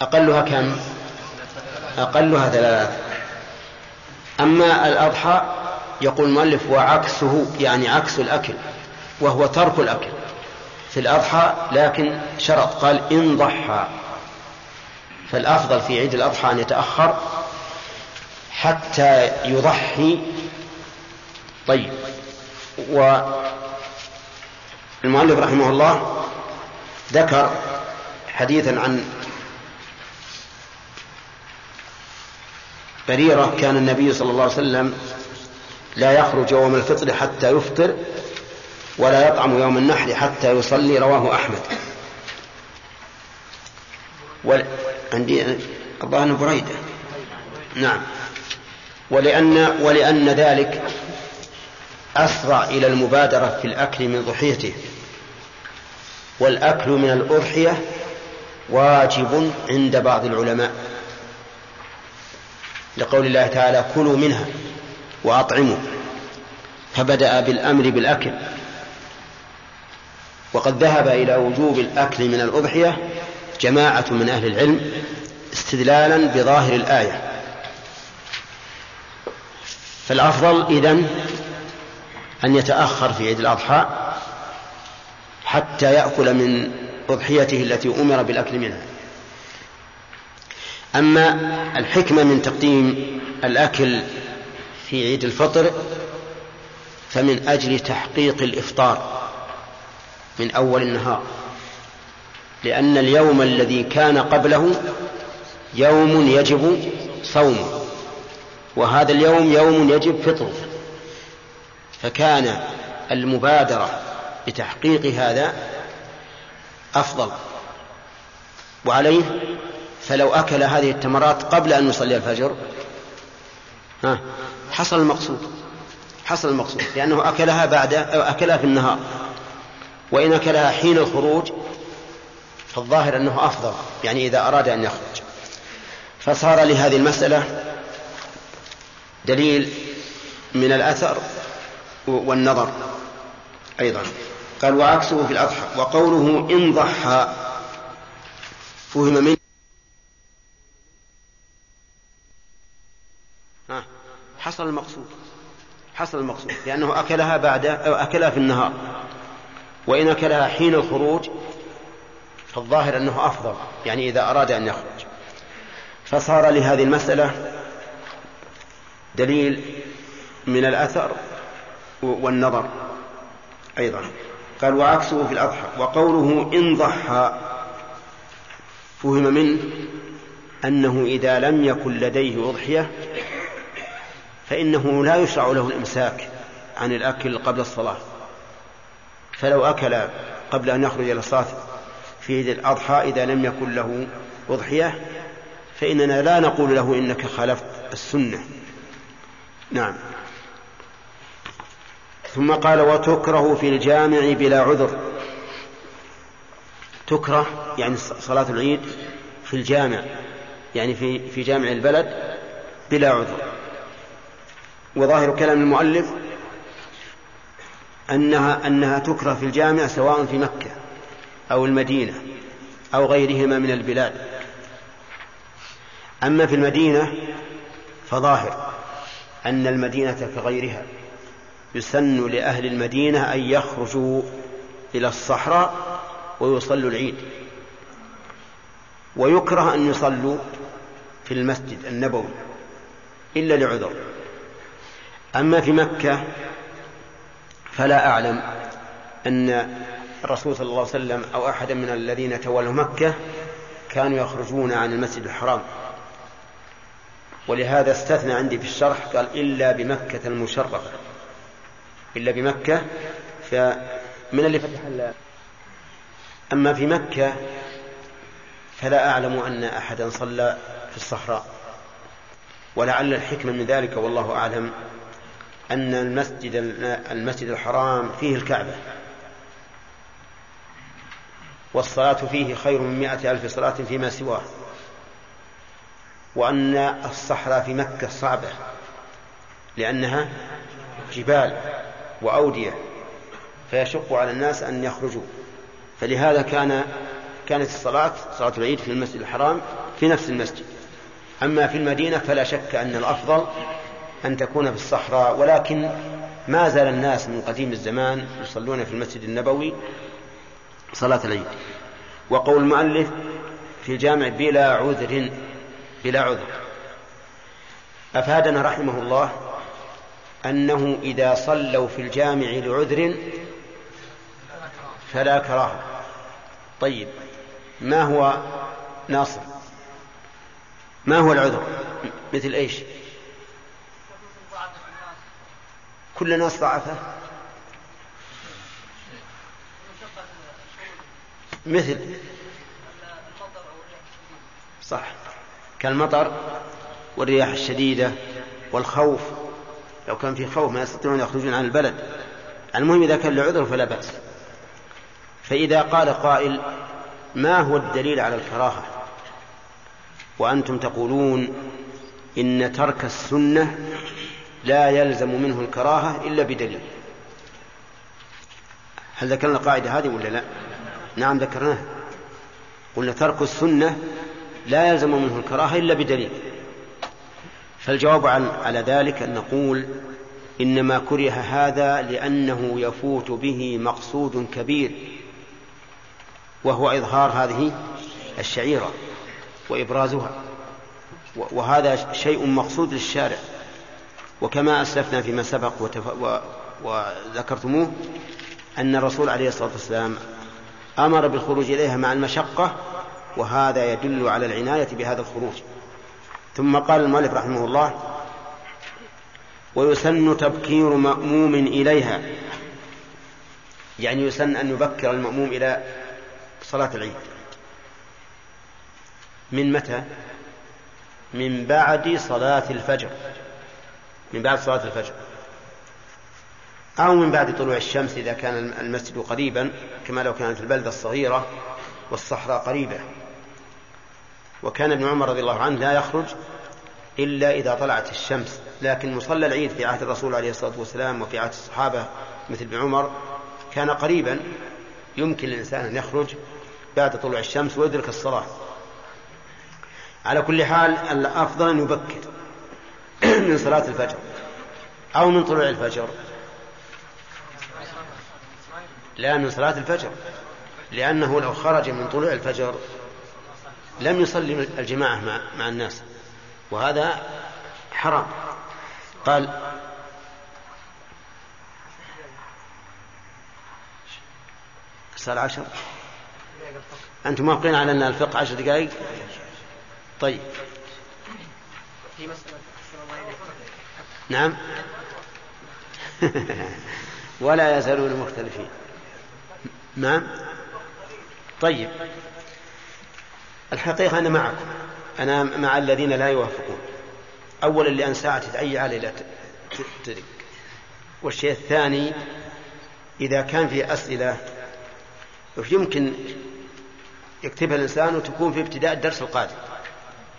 أقلها كم؟ أقلها ثلاث. أما الأضحى يقول المؤلف وعكسه يعني عكس الأكل وهو ترك الأكل. في الأضحى لكن شرط قال إن ضحى. فالأفضل في عيد الأضحى أن يتأخر حتى يضحي. طيب. والمؤلف رحمه الله ذكر حديثا عن بريرة كان النبي صلى الله عليه وسلم لا يخرج يوم الفطر حتى يفطر ولا يطعم يوم النحر حتى يصلي رواه أحمد. عندي الظاهر بريدة. نعم. ولأن ولأن ذلك أسرع إلى المبادرة في الأكل من ضحيته. والأكل من الأضحية واجب عند بعض العلماء. لقول الله تعالى كلوا منها وأطعموا. فبدأ بالأمر بالأكل. وقد ذهب إلى وجوب الأكل من الأضحية جماعة من أهل العلم استدلالا بظاهر الآية. فالأفضل إذن أن يتأخر في عيد الأضحى حتى يأكل من أضحيته التي أمر بالأكل منها. أما الحكمة من تقديم الأكل في عيد الفطر فمن أجل تحقيق الإفطار من أول النهار لأن اليوم الذي كان قبله يوم يجب صومه. وهذا اليوم يوم يجب فطره. فكان المبادرة بتحقيق هذا أفضل. وعليه فلو أكل هذه التمرات قبل أن يصلي الفجر ها حصل المقصود حصل المقصود لأنه أكلها بعد أو أكلها في النهار. وإن أكلها حين الخروج فالظاهر أنه أفضل يعني إذا أراد أن يخرج. فصار لهذه المسألة دليل من الأثر والنظر أيضا. قال وعكسه في الأضحى وقوله إن ضحى فهم منه حصل المقصود حصل المقصود لأنه أكلها بعد أو أكلها في النهار وإن أكلها حين الخروج فالظاهر أنه أفضل يعني إذا أراد أن يخرج. فصار لهذه المسألة دليل من الأثر والنظر أيضا. قال وعكسه في الأضحى وقوله إن ضحى فهم منه أنه إذا لم يكن لديه أضحية فإنه لا يشرع له الإمساك عن الأكل قبل الصلاة. فلو أكل قبل أن يخرج إلى الصلاة في عيد الأضحى إذا لم يكن له أضحية فإننا لا نقول له إنك خالفت السنة. نعم. ثم قال وتكره في الجامع بلا عذر. تكره يعني صلاة العيد في الجامع يعني في في جامع البلد بلا عذر. وظاهر كلام المؤلف أنها أنها تكره في الجامع سواء في مكة أو المدينة أو غيرهما من البلاد. أما في المدينة فظاهر. أن المدينة كغيرها يسن لأهل المدينة أن يخرجوا إلى الصحراء ويصلوا العيد. ويكره أن يصلوا في المسجد النبوي إلا لعذر. أما في مكة فلا أعلم أن الرسول صلى الله عليه وسلم أو أحدا من الذين تولوا مكة كانوا يخرجون عن المسجد الحرام. ولهذا استثنى عندي في الشرح قال إلا بمكة المشرفة. إلا بمكة فمن اللي فتح أما في مكة فلا أعلم أن أحدا صلى في الصحراء. ولعل الحكمة من ذلك والله أعلم أن المسجد المسجد الحرام فيه الكعبة. والصلاة فيه خير من مائة ألف صلاة فيما سواه. وأن الصحراء في مكة صعبة لأنها جبال وأودية فيشق على الناس أن يخرجوا. فلهذا كان كانت الصلاة صلاة العيد في المسجد الحرام في نفس المسجد. أما في المدينة فلا شك أن الأفضل أن تكون في الصحراء ولكن ما زال الناس من قديم الزمان يصلون في المسجد النبوي صلاة العيد. وقول المؤلف في الجامع بلا عذر بلا عذر. أفادنا رحمه الله أنه إذا صلوا في الجامع لعذر فلا كراهة. طيب ما هو ناصر؟ ما هو العذر؟ مثل إيش؟ كل ناس ضعفه؟ مثل. صح. كالمطر والرياح الشديدة والخوف. لو كان في خوف ما يستطيعون يخرجون عن البلد. المهم إذا كان لعذر فلا بأس. فإذا قال قائل ما هو الدليل على الكراهة؟ وأنتم تقولون إن ترك السنة لا يلزم منه الكراهة إلا بدليل. هل ذكرنا القاعدة هذه ولا لا؟ نعم ذكرناها. قلنا ترك السنة لا يلزم منه الكراهة إلا بدليل. فالجواب على ذلك أن نقول إنما كره هذا لأنه يفوت به مقصود كبير وهو إظهار هذه الشعيرة وإبرازها وهذا شيء مقصود للشارع. وكما أسلفنا فيما سبق وتف... و... وذكرتموه أن الرسول عليه الصلاة والسلام أمر بالخروج إليها مع المشقة وهذا يدل على العناية بهذا الخروج. ثم قال المؤلف رحمه الله ويسن تبكير مأموم إليها. يعني يسن أن يبكر المأموم إلى صلاة العيد. من متى؟ من بعد صلاة الفجر. من بعد صلاة الفجر. أو من بعد طلوع الشمس إذا كان المسجد قريبا كما لو كانت البلدة الصغيرة والصحراء قريبة. وكان ابن عمر رضي الله عنه لا يخرج إلا إذا طلعت الشمس. لكن مصلى العيد في عهد الرسول عليه الصلاة والسلام وفي عهد الصحابة مثل ابن عمر كان قريبا يمكن للإنسان أن يخرج بعد طلوع الشمس ويدرك الصلاة. على كل حال الأفضل أن يبكر من صلاة الفجر أو من طلوع الفجر. لا من صلاة الفجر لأنه لو خرج من طلوع الفجر لم يصلي الجماعة مع, مع الناس وهذا حرام. قال الساعة عشر أنتم موافقين على أن الفقه عشر دقائق؟ طيب. نعم. ولا يزالون مختلفين. نعم. طيب. الحقيقة أنا معكم. أنا مع الذين لا يوافقون. أولا لأن ساعة تتعي علي لا تدرك. والشيء الثاني إذا كان في أسئلة يمكن يكتبها الإنسان وتكون في ابتداء الدرس القادم؟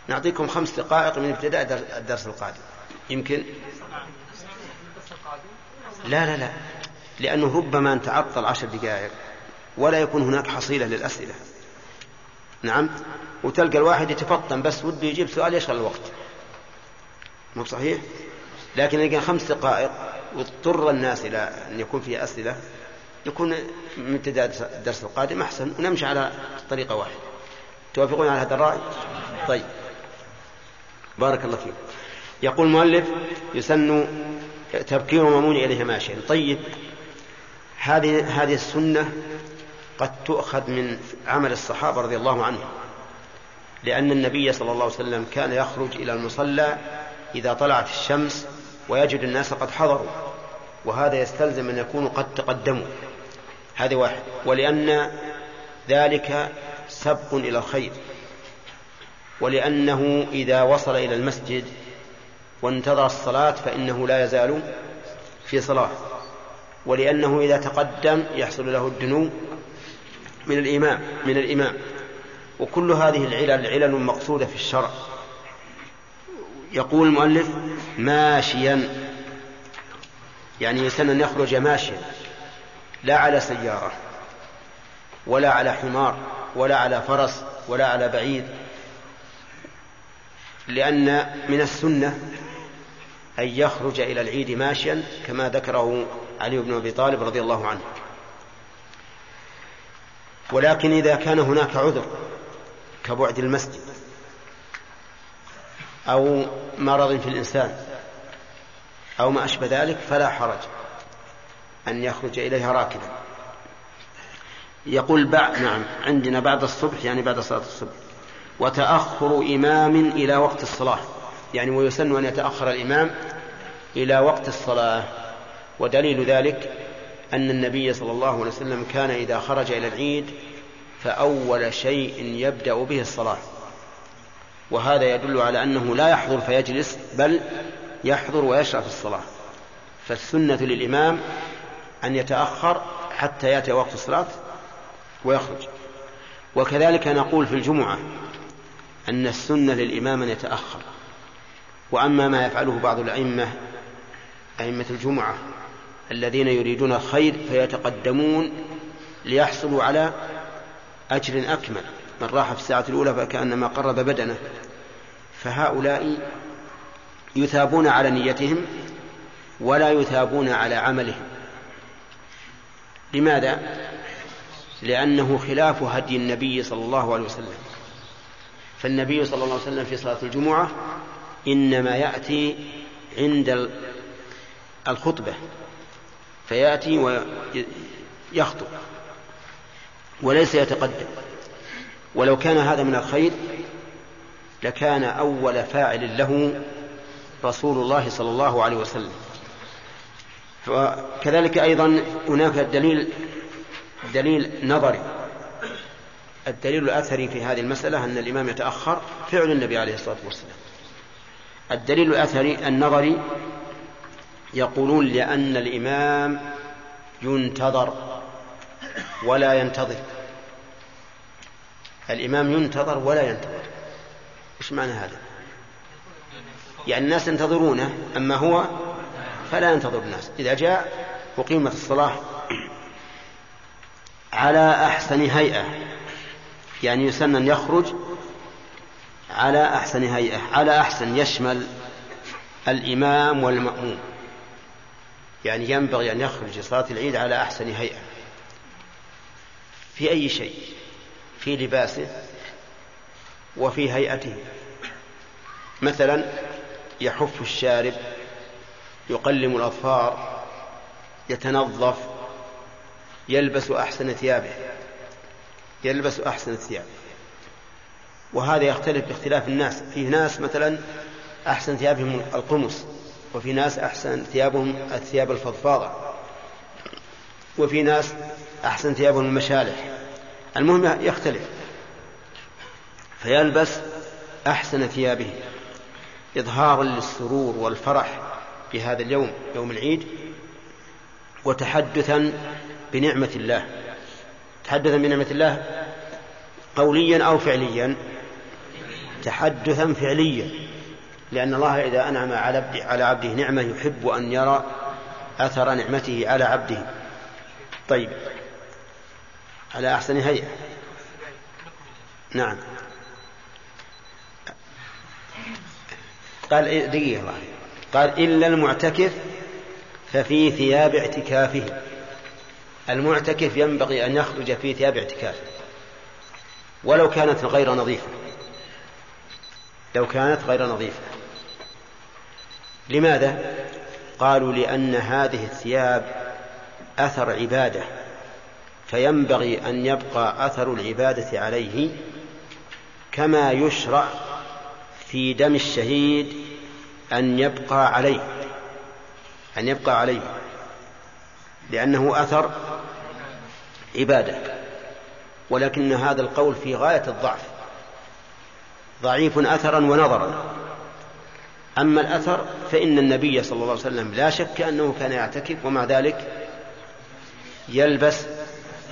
نعطيكم خمس دقائق من ابتداء الدرس القادم. يمكن؟ لا لا لا. لأنه ربما نتعطل عشر دقائق ولا يكون هناك حصيلة للأسئلة. نعم. وتلقى الواحد يتفطن بس وده يجيب سؤال يشغل الوقت. مو صحيح؟ لكن كان خمس دقائق واضطر الناس إلى أن يكون فيه أسئلة يكون من ابتداء الدرس القادم أحسن. ونمشي على طريقة واحدة. توافقون على هذا الرأي؟ طيب. بارك الله فيكم يقول المؤلف يسن تبكير مامون إليها ماشيا طيب. هذه هذه السنة قد تؤخذ من عمل الصحابة رضي الله عنهم. لأن النبي صلى الله عليه وسلم كان يخرج إلى المصلى إذا طلعت الشمس ويجد الناس قد حضروا وهذا يستلزم أن يكونوا قد تقدموا. هذه واحد. ولأن ذلك سبق إلى الخير. ولأنه إذا وصل إلى المسجد وانتظر الصلاة فإنه لا يزال في صلاة. ولأنه إذا تقدم يحصل له الدنو من الإمام من الإمام. وكل هذه العلل علل مقصودة في الشرع. يقول المؤلف ماشيا. يعني يسن أن يخرج ماشيا. لا على سيارة ولا على حمار ولا على فرس ولا على بعيد. لأن من السنة أن يخرج إلى العيد ماشيا كما ذكره علي بن أبي طالب رضي الله عنه. ولكن إذا كان هناك عذر كبعد المسجد أو مرض في الإنسان أو ما أشبه ذلك فلا حرج أن يخرج إليها راكبا. يقول بعد نعم عندنا بعد الصبح يعني بعد صلاة الصبح. وتأخر إمام إلى وقت الصلاة. يعني ويسن أن يتأخر الإمام إلى وقت الصلاة. ودليل ذلك أن النبي صلى الله عليه وسلم كان إذا خرج إلى العيد فأول شيء يبدأ به الصلاة. وهذا يدل على أنه لا يحضر فيجلس بل يحضر ويشرع في الصلاة. فالسنة للإمام أن يتأخر حتى يأتي وقت الصلاة ويخرج. وكذلك نقول في الجمعة أن السنة للإمام أن يتأخر. وأما ما يفعله بعض الأئمة أئمة الجمعة الذين يريدون الخير فيتقدمون ليحصلوا على أجر أكمل. من راح في الساعة الأولى فكأنما قرب بدنه. فهؤلاء يثابون على نيتهم ولا يثابون على عملهم. لماذا؟ لأنه خلاف هدي النبي صلى الله عليه وسلم. فالنبي صلى الله عليه وسلم في صلاة الجمعة إنما يأتي عند الخطبة. فيأتي ويخطب وليس يتقدم. ولو كان هذا من الخير لكان أول فاعل له رسول الله صلى الله عليه وسلم. وكذلك أيضا هناك دليل دليل نظري. الدليل الأثري في هذه المسألة أن الإمام يتأخر فعل النبي عليه الصلاة والسلام. الدليل الأثري النظري يقولون لأن الإمام ينتظر ولا ينتظر. الإمام ينتظر ولا ينتظر. إيش معنى هذا؟ يعني الناس ينتظرونه أما هو فلا ينتظر الناس. إذا جاء أقيمت الصلاة على أحسن هيئة. يعني يسن أن يخرج على أحسن هيئة على أحسن يشمل الإمام والمأموم. يعني ينبغي أن يخرج صلاة العيد على أحسن هيئة. في أي شيء؟ في لباسه وفي هيئته. مثلا يحف الشارب يقلم الأظفار يتنظف يلبس أحسن ثيابه. يلبس أحسن الثياب وهذا يختلف باختلاف الناس. فيه ناس مثلا أحسن ثيابهم القمص. وفي ناس أحسن ثيابهم الثياب الفضفاضة. وفي ناس أحسن ثيابهم المشالح. المهم يختلف. فيلبس أحسن ثيابه. إظهارا للسرور والفرح بهذا اليوم يوم العيد وتحدثا بنعمة الله. تحدثا بنعمة الله قوليا أو فعليا. تحدثا فعليا. لأن الله إذا أنعم على عبده نعمة يحب أن يرى أثر نعمته على عبده. طيب. على أحسن هيئة. نعم. قال إيه، دقيقة الله قال إلا المعتكف ففي ثياب اعتكافه. المعتكف ينبغي أن يخرج في ثياب اعتكافه. ولو كانت غير نظيفة. لو كانت غير نظيفة. لماذا؟ قالوا لأن هذه الثياب أثر عبادة فينبغي أن يبقى أثر العبادة عليه كما يشرع في دم الشهيد أن يبقى عليه أن يبقى عليه لأنه أثر عبادة ولكن هذا القول في غاية الضعف ضعيف أثرا ونظرا أما الأثر فإن النبي صلى الله عليه وسلم لا شك أنه كان يعتكف ومع ذلك يلبس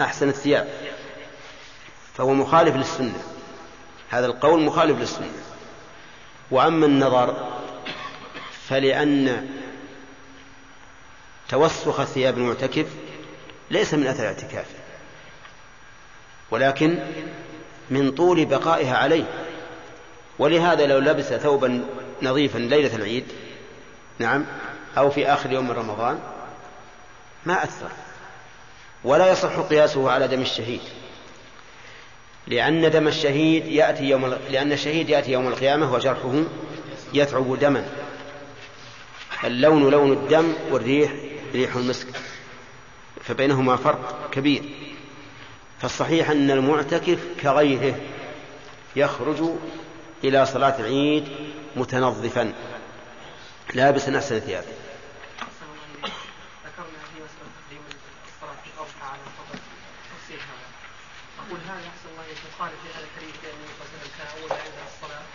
أحسن الثياب فهو مخالف للسنة. هذا القول مخالف للسنة. وأما النظر فلأن توسخ ثياب المعتكف ليس من أثر اعتكافه ولكن من طول بقائها عليه. ولهذا لو لبس ثوبا نظيفا ليلة العيد نعم أو في آخر يوم من رمضان ما أثر. ولا يصح قياسه على دم الشهيد لأن دم الشهيد يأتي يوم لأن الشهيد يأتي يوم القيامة وجرحه يثعب دما. اللون لون الدم والريح ريح المسك فبينهما فرق كبير. فالصحيح أن المعتكف كغيره يخرج إلى صلاة العيد متنظفا. لابسا أحسن ثيابه في في أقول هذا أحسن الله يخالف لهذا الحديث لأن النبي صلى الله عليه وسلم كان أول ما يبدأ الصلاة.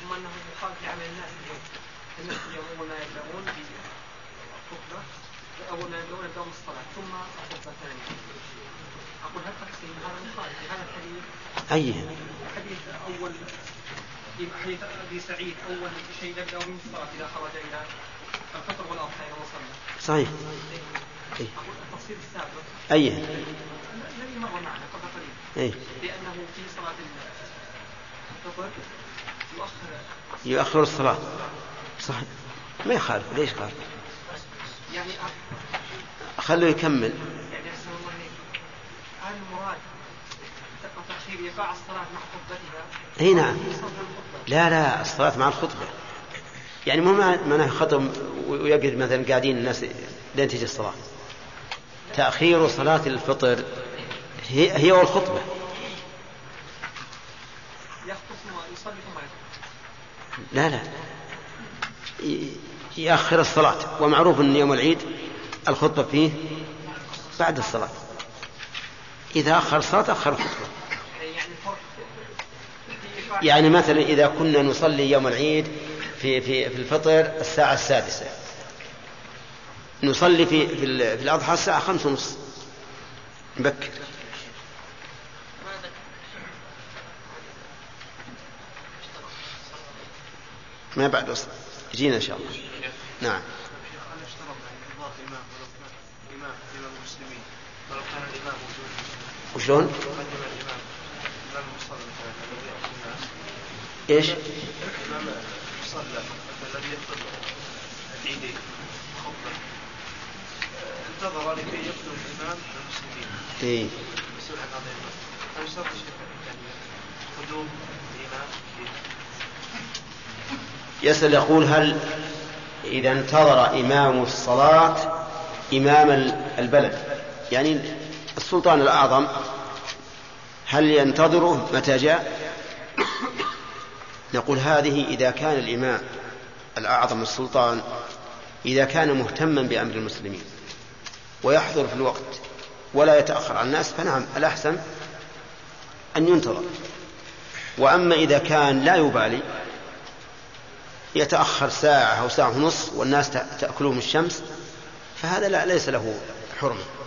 ثم أنه يخالف لعمل الناس اليوم. الناس اليوم أول ما يبدأون بالخطبة أول ما يبدأون يبدأون الصلاة. ثم الخطبة الثانية أقول هل تقسيم هذا مخالف لهذا الحديث؟ أي حديث أول في حديث ابي سعيد أول شيء نبدا من الصلاه إذا خرج إلى الفطر والاضحى اذا وصلنا. صحيح. أي. أقول التفصيل السابق. أي. الذي مر معنا قبل قليل. أي. لأنه في صلاة الفطر يؤخر يؤخر الصلاة. صحيح. ما يخالف ليش قال؟ يعني خلوه يكمل. يعني أحسن الله هل المراد تأخير إيقاع الصلاة مع خطبتها اي نعم لا لا الصلاة مع الخطبة. يعني مو معناه خطب ويقعد مثلا قاعدين الناس لين تجي الصلاة. تأخير صلاة الفطر هي هي والخطبة لا لا. يأخر الصلاة. ومعروف أن يوم العيد الخطبة فيه بعد الصلاة. إذا أخر الصلاة أخر الخطبة. يعني مثلا إذا كنا نصلي يوم العيد في في في الفطر الساعة السادسة. نصلي في في, في الأضحى الساعة خمس ونص. نبكر ما بعد وصل. يجينا إن شاء الله. نعم. وشلون؟ إيش؟ الامام الذي انتظر لكي المسلمين. اي. قدوم الامام يسأل يقول هل إذا انتظر إمام الصلاة إمام البلد يعني السلطان الأعظم هل ينتظره متى جاء؟ نقول هذه إذا كان الإمام الأعظم السلطان إذا كان مهتما بأمر المسلمين ويحضر في الوقت ولا يتأخر عن الناس فنعم الأحسن أن ينتظر. وأما إذا كان لا يبالي يتأخر ساعة أو ساعة ونصف والناس تأكلهم الشمس فهذا لا ليس له حرمة.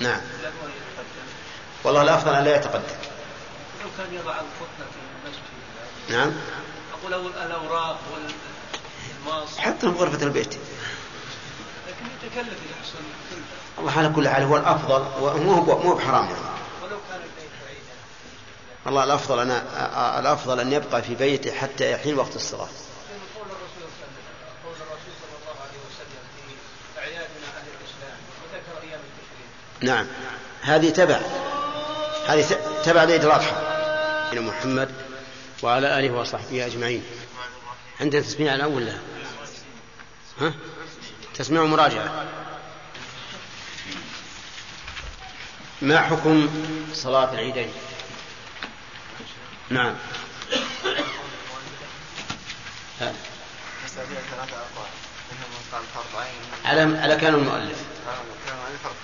نعم. والله الأفضل أن لا يتقدم. لو كان يضع الخطة في المسجد. نعم. أقول الأوراق والماس حتى في غرفة البيت. لكن يتكلف إذا حصل الله على كل حال هو الأفضل ومو مو بحرام. يعني. ولو كان البيت بعيدا. والله الأفضل أنا الأفضل أن يبقى في بيته حتى يحين وقت الصلاة قول الرسول صلى الله عليه وسلم قول الرسول صلى الله عليه وسلم في أعيادنا أهل الإسلام وذكر أيام التشريق نعم. هذه تبع. هذه تبع لعيد الأضحى إلى محمد وعلى آله وصحبه أجمعين. عندنا تسميع الأول ولا؟ ها؟ تسميع ومراجعة ما حكم صلاة العيدين؟ نعم. على على كان المؤلف؟ فرض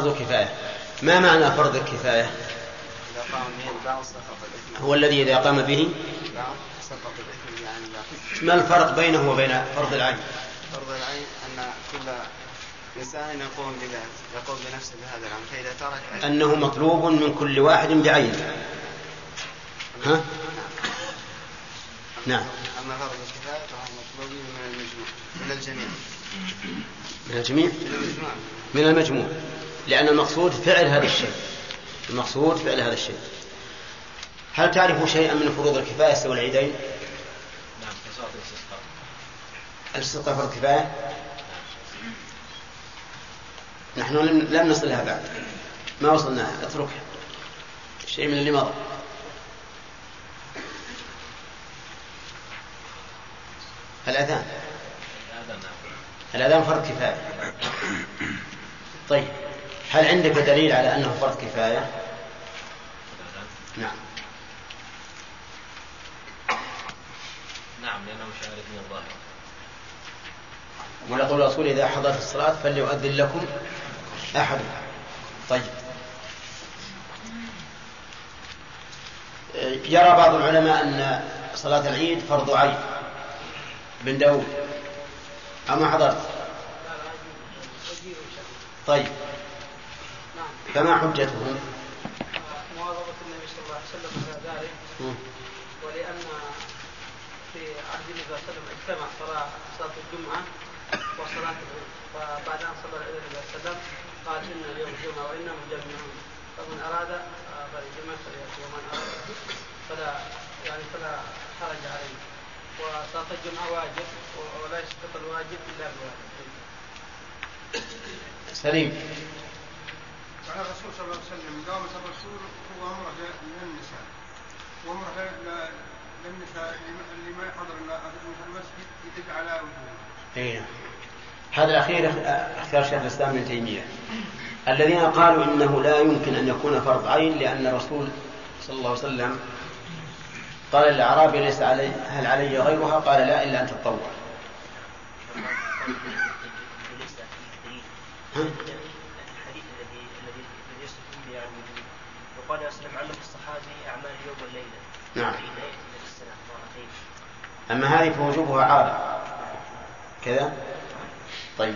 كفاية. ما معنى فرض الكفاية؟ هو الذي إذا قام به؟ ما الفرق بينه وبين فرض العين؟ فرض العين أن كل إنسان يقوم بذلك يقوم بنفسه بهذا العمل فإذا ترك أنه مطلوب من كل واحد بعينه ها؟ نعم. أما فرض الكفاية فهو مطلوب من المجموع من الجميع. من الجميع؟ من المجموع. من المجموع. لأن المقصود فعل هذا الشيء. المقصود فعل هذا الشيء. هل تعرف شيئا من فروض الكفاية سوى العيدين؟ نعم الاستسقاء. الاستسقاء فرض كفاية؟ نحن لم نصل لها بعد. ما وصلناها اتركها. شيء من اللي مضى. الأذان. هذا نعم. الأذان فرض كفاية. طيب. هل عندك دليل على أنه فرض كفاية؟ نعم. نعم لأنه شعار من الظاهر. ولقول الرسول إذا حضرت الصلاة فليؤذن لكم أحدكم طيب. يرى بعض العلماء أن صلاة العيد فرض عين بن داود. أما حضرت؟ طيب. فما حجتهم مواظبة النبي صلى الله عليه وسلم على ذلك. ولأن في عهد النبي صلى الله عليه وسلم اجتمع صلاة صلاة الجمعة وصلاة العيد. فبعد أن صلى العيد النبي صلى الله عليه وسلم قال إن اليوم جمعة وإنا مجمعون. فمن أراد فليجمع فليأتي ومن أراد فلا يعني فلا حرج عليه. وصلاة الجمعة واجب ولا يسقط الواجب إلا بواجب. سليم. على الرسول صلى الله عليه وسلم قامت الرسول هو امره للنساء وامره ل- للنساء اللي ما يحضر المسجد يدق على وجوههم أي نعم. هذا الأخير اختيار شيخ الإسلام ابن تيمية. الذين قالوا إنه لا يمكن أن يكون فرض عين لأن الرسول صلى الله عليه وسلم قال للأعرابي ليس علي هل علي غيرها؟ قال لا إلا أن تتطوع ها؟ الحديث الذي الذي الذي يستدل به يعني وقال وسلم علم الصحابي اعمال اليوم والليله نعم. أما هذه فوجوبها عارض كذا؟ طيب.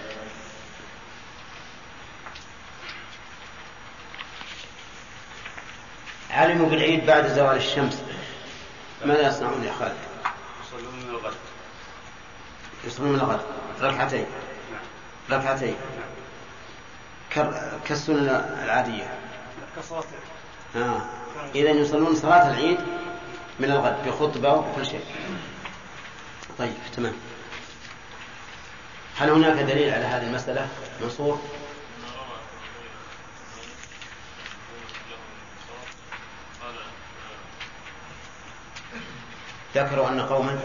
علموا بالعيد بعد زوال الشمس. ماذا يصنعون يا خالد؟ يصلون من الغد. يصلون من الغد. ركعتين ركعتين كر- كالسنة العادية. كصلاه آه. إذا يصلون صلاة العيد من الغد بخطبة وكل شيء. طيب تمام. هل هناك دليل على هذه المسألة؟ منصور؟ ذكروا أن قوما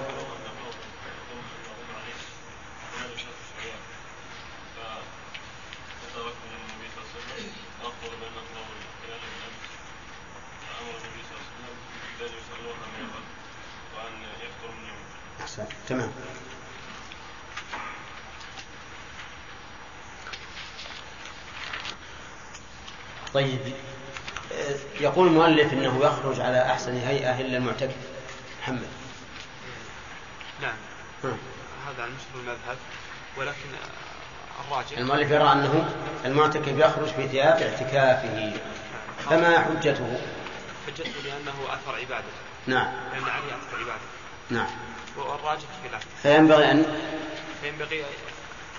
أحسن. تمام. طيب آه، يقول المؤلف إنه يخرج على أحسن هيئة إلا المعتكف. محمد. نعم. هذا عن مشهور المذهب ولكن آه، الراجح. المؤلف يرى أنه المعتكف يخرج في ثياب اعتكافه. فما حجته؟ حجته لأنه أثر عبادة نعم. لأن عليه أثر عبادة نعم. والراجح خلاف فينبغي ان فينبغي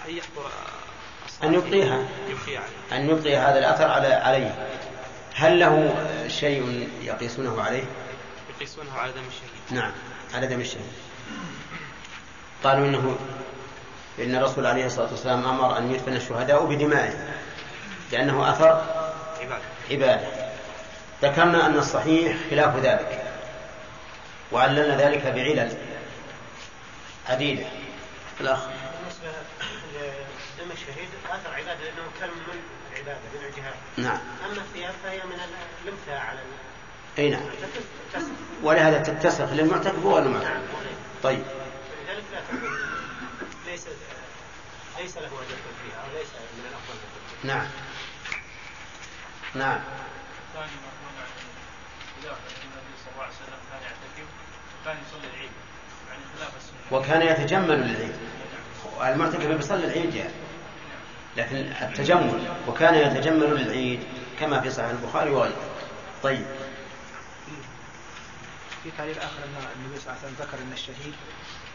أن يحضر الصلاة ان يبقيها. أن يبقي هذا الأثر على عليه. هل له شيء يقيسونه عليه؟ يقيسونه على دم الشهيد. نعم على دم الشهيد. قالوا انه إن الرسول عليه الصلاة والسلام أمر أن يدفن الشهداء بدمائهم لأنه أثر عبادة. عبادة. ذكرنا أن الصحيح خلاف ذلك. وعللنا ذلك بعلل عديدة. الأخ. بالنسبة لدم الشهيد آثر عبادة لأنه كان من العبادة من الجهاد. نعم. أما الثياب فهي من الامثله على أي نعم. ولهذا تتسخ للمعتكف وغير المعتكف طيب. فلذلك لا تكون ليس ليس له أن يدخل فيها أو ليس من الأفضل أن يدخل فيها. نعم. نعم كان يصلي العيد يعني خلاف السنة وكان يتجمل للعيد. المعتكف بيصلي العيد يعني لكن التجمل وكان يتجمل للعيد كما في صحيح البخاري وغيره. طيب. في تعليل آخر أن النبي صلى الله عليه وسلم ذكر أن الشهيد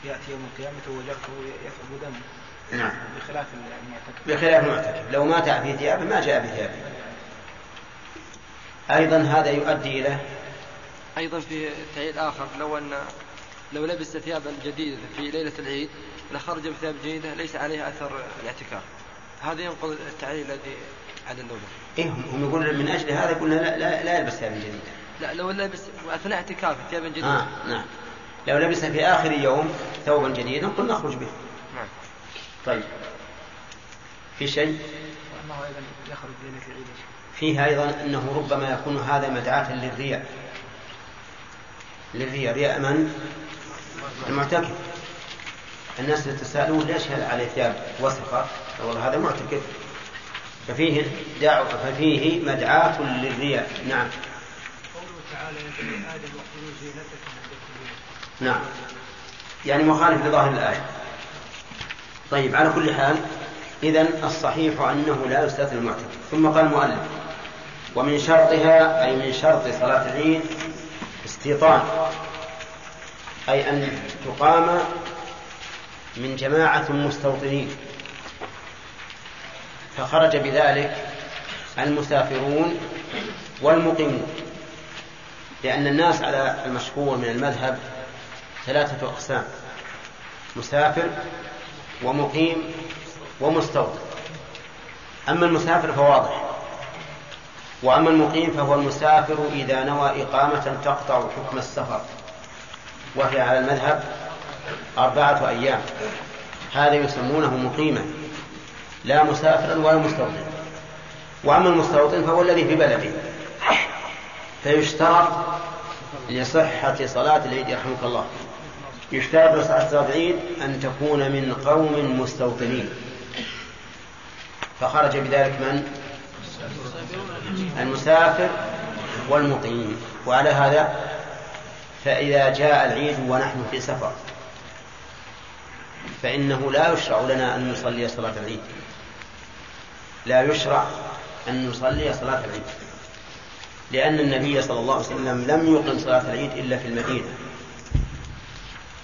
يأتي يوم القيامة وجهته يثعب دمه نعم. بخلاف المعتكف. بخلاف المعتكف. لو مات في ثيابه ما جاء بثيابه أيضا هذا يؤدي إلى أيضا في تعليل آخر لو أن لو لبس ثيابا جديدة في ليلة العيد لخرج بثياب جديدة ليس عليها أثر الاعتكاف. هذا ينقض التعليل الذي على النوبة إيه هم يقولون من أجل هذا قلنا لا, لا, لا يلبس ثيابا جديدة لا لو لبس أثناء اعتكافه ثيابا جديدة آه نعم. لو لبس في آخر يوم ثوبا جديدا قلنا نخرج به. نعم. طيب. في شيء؟ أيضا يخرج ليلة العيد. فيه أيضا أنه ربما يكون هذا مدعاة للرياء. للرياء. رياء من؟ المعتكف الناس يتساءلون ليش هذا عليه ثياب وسخة والله هذا معتكف ففيه دعوة ففيه مدعاة للرياء. نعم. قوله تعالى زينتكم عند نعم. يعني مخالف لظاهر الآية. طيب على كل حال إذا الصحيح أنه لا يستثنى المعتكف ثم قال المؤلف ومن شرطها أي من شرط صلاة العيد استيطان. أي أن تقام من جماعة مستوطنين. فخرج بذلك المسافرون والمقيمون لأن الناس على المشهور من المذهب ثلاثة أقسام مسافر ومقيم ومستوطن. أما المسافر فواضح وأما المقيم فهو المسافر إذا نوى إقامة تقطع حكم السفر. وهي على المذهب أربعة أيام. هذا يسمونه مقيما لا مسافرا ولا مستوطنا وأما المستوطن فهو الذي في بلده. فيشترط لصحة صلاة العيد يرحمك الله. يشترط لصحة صلاة العيد أن تكون من قوم مستوطنين. فخرج بذلك من؟ المسافر والمقيم. وعلى هذا فإذا جاء العيد ونحن في سفر فإنه لا يشرع لنا أن نصلي صلاة العيد. لا يشرع أن نصلي صلاة العيد لأن النبي صلى الله عليه وسلم لم يقم صلاة العيد إلا في المدينة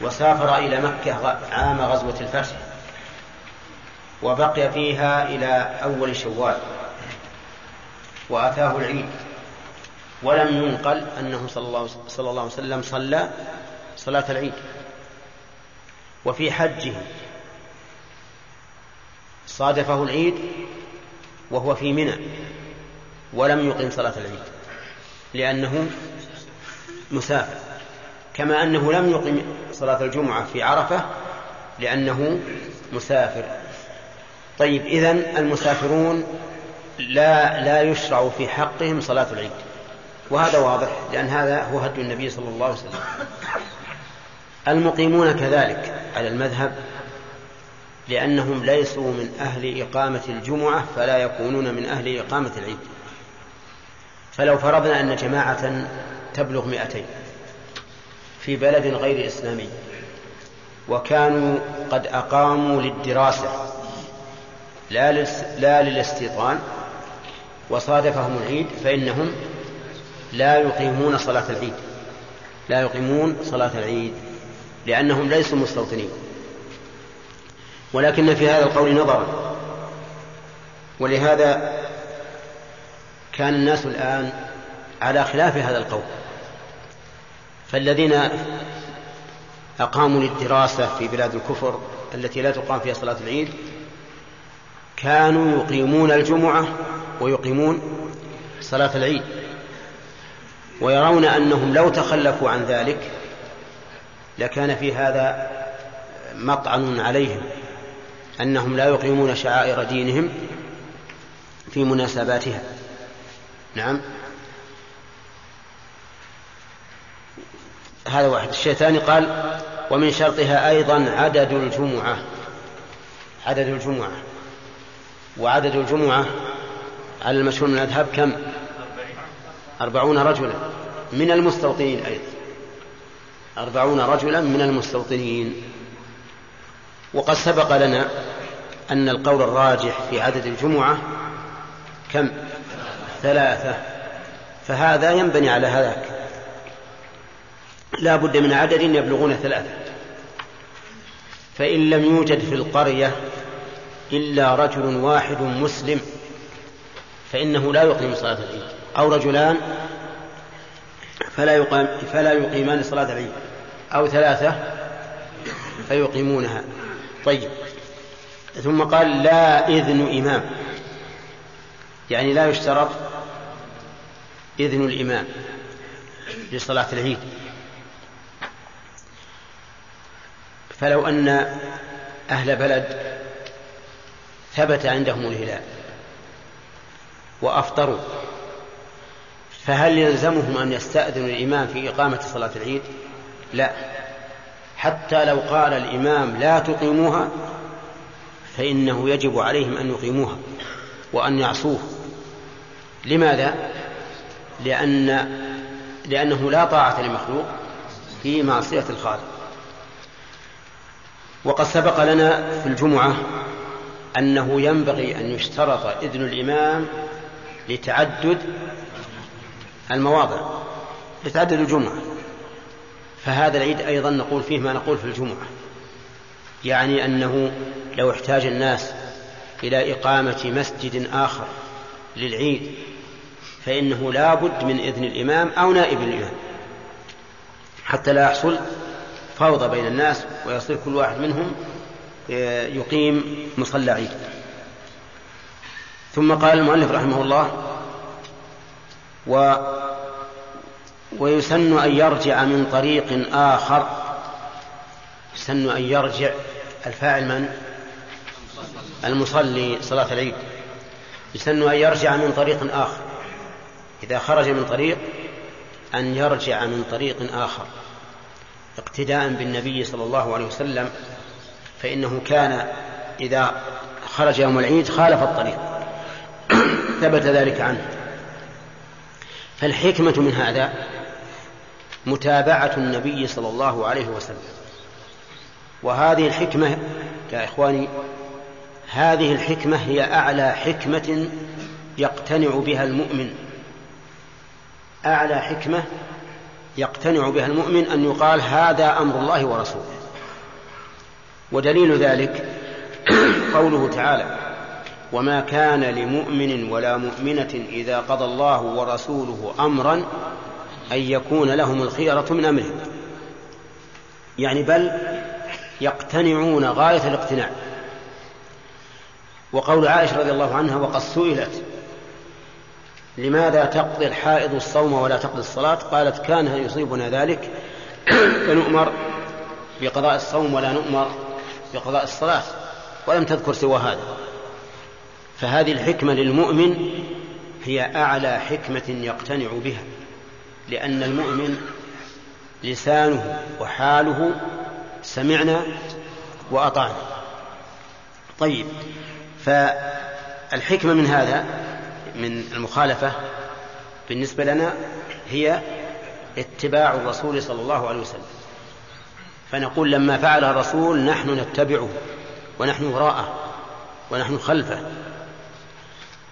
وسافر إلى مكة عام غزوة الفتح وبقي فيها إلى أول شوال وأتاه العيد. ولم ينقل أنه صلى الله, صلى الله عليه وسلم صلى صلاة العيد. وفي حجه صادفه العيد وهو في منى ولم يقم صلاة العيد لأنه مسافر كما أنه لم يقم صلاة الجمعة في عرفة لأنه مسافر. طيب إذن المسافرون لا لا يشرع في حقهم صلاة العيد. وهذا واضح لأن هذا هو هدي النبي صلى الله عليه وسلم. المقيمون كذلك على المذهب لأنهم ليسوا من أهل إقامة الجمعة فلا يكونون من أهل إقامة العيد. فلو فرضنا أن جماعة تبلغ مئتين في بلد غير إسلامي وكانوا قد أقاموا للدراسة لا, لا للاستيطان وصادفهم العيد فإنهم لا يقيمون صلاة العيد. لا يقيمون صلاة العيد. لأنهم ليسوا مستوطنين. ولكن في هذا القول نظرا ولهذا كان الناس الآن على خلاف هذا القول. فالذين أقاموا للدراسة في بلاد الكفر التي لا تقام فيها صلاة العيد كانوا يقيمون الجمعة ويقيمون صلاة العيد. ويرون أنهم لو تخلفوا عن ذلك لكان في هذا مطعن عليهم أنهم لا يقيمون شعائر دينهم في مناسباتها. نعم. هذا واحد. الشيء الثاني قال ومن شرطها أيضا عدد الجمعة. عدد الجمعة. وعدد الجمعة على المشهور من الأذهب كم؟ أربعون رجلا. من المستوطنين أيضا. أربعون رجلا من المستوطنين. وقد سبق لنا أن القول الراجح في عدد الجمعة كم؟ ثلاثة. فهذا ينبني على هذاك. لا بد من عدد يبلغون ثلاثة. فإن لم يوجد في القرية إلا رجل واحد مسلم فإنه لا يقيم صلاة العيد. أو رجلان فلا يقام فلا يقيمان صلاة العيد. أو ثلاثة فيقيمونها. طيب. ثم قال لا إذن إمام. يعني لا يشترط إذن الإمام لصلاة العيد. فلو أن أهل بلد ثبت عندهم الهلال وأفطروا فهل يلزمهم أن يستأذنوا الإمام في إقامة صلاة العيد؟ لا. حتى لو قال الإمام لا تقيموها فإنه يجب عليهم أن يقيموها وأن يعصوه. لماذا؟ لأن لأنه لا طاعة لمخلوق في معصية الخالق. وقد سبق لنا في الجمعة أنه ينبغي أن يشترط إذن الإمام لتعدد المواضع لتعدد الجمعة فهذا العيد أيضا نقول فيه ما نقول في الجمعة. يعني أنه لو احتاج الناس إلى إقامة مسجد آخر للعيد فإنه لا بد من إذن الإمام أو نائب الإمام. حتى لا يحصل فوضى بين الناس ويصير كل واحد منهم آه، يقيم مصلى عيد. ثم قال المؤلف رحمه الله و ويسن أن يرجع من طريق آخر. يسن أن يرجع الفاعل من؟ المصلي صلاة العيد. يسن أن يرجع من طريق آخر. إذا خرج من طريق أن يرجع من طريق آخر. اقتداء بالنبي صلى الله عليه وسلم فإنه كان إذا خرج يوم العيد خالف الطريق. ثبت ذلك عنه. فالحكمة من هذا متابعة النبي صلى الله عليه وسلم. وهذه الحكمة يا إخواني هذه الحكمة هي أعلى حكمة يقتنع بها المؤمن. أعلى حكمة يقتنع بها المؤمن أن يقال هذا أمر الله ورسوله. ودليل ذلك قوله تعالى وما كان لمؤمن ولا مؤمنة إذا قضى الله ورسوله أمرا أن يكون لهم الخيرة من أمرهم يعني بل يقتنعون غاية الاقتناع. وقول عائشة رضي الله عنها وقد سئلت لماذا تقضي الحائض الصوم ولا تقضي الصلاة؟ قالت كان يصيبنا ذلك فنؤمر بقضاء الصوم ولا نؤمر بقضاء الصلاة ولم تذكر سوى هذا. فهذه الحكمة للمؤمن هي أعلى حكمة يقتنع بها لأن المؤمن لسانه وحاله سمعنا وأطعنا. طيب فالحكمة من هذا من المخالفة بالنسبة لنا هي اتباع الرسول صلى الله عليه وسلم. فنقول لما فعل الرسول نحن نتبعه ونحن وراءه ونحن خلفه.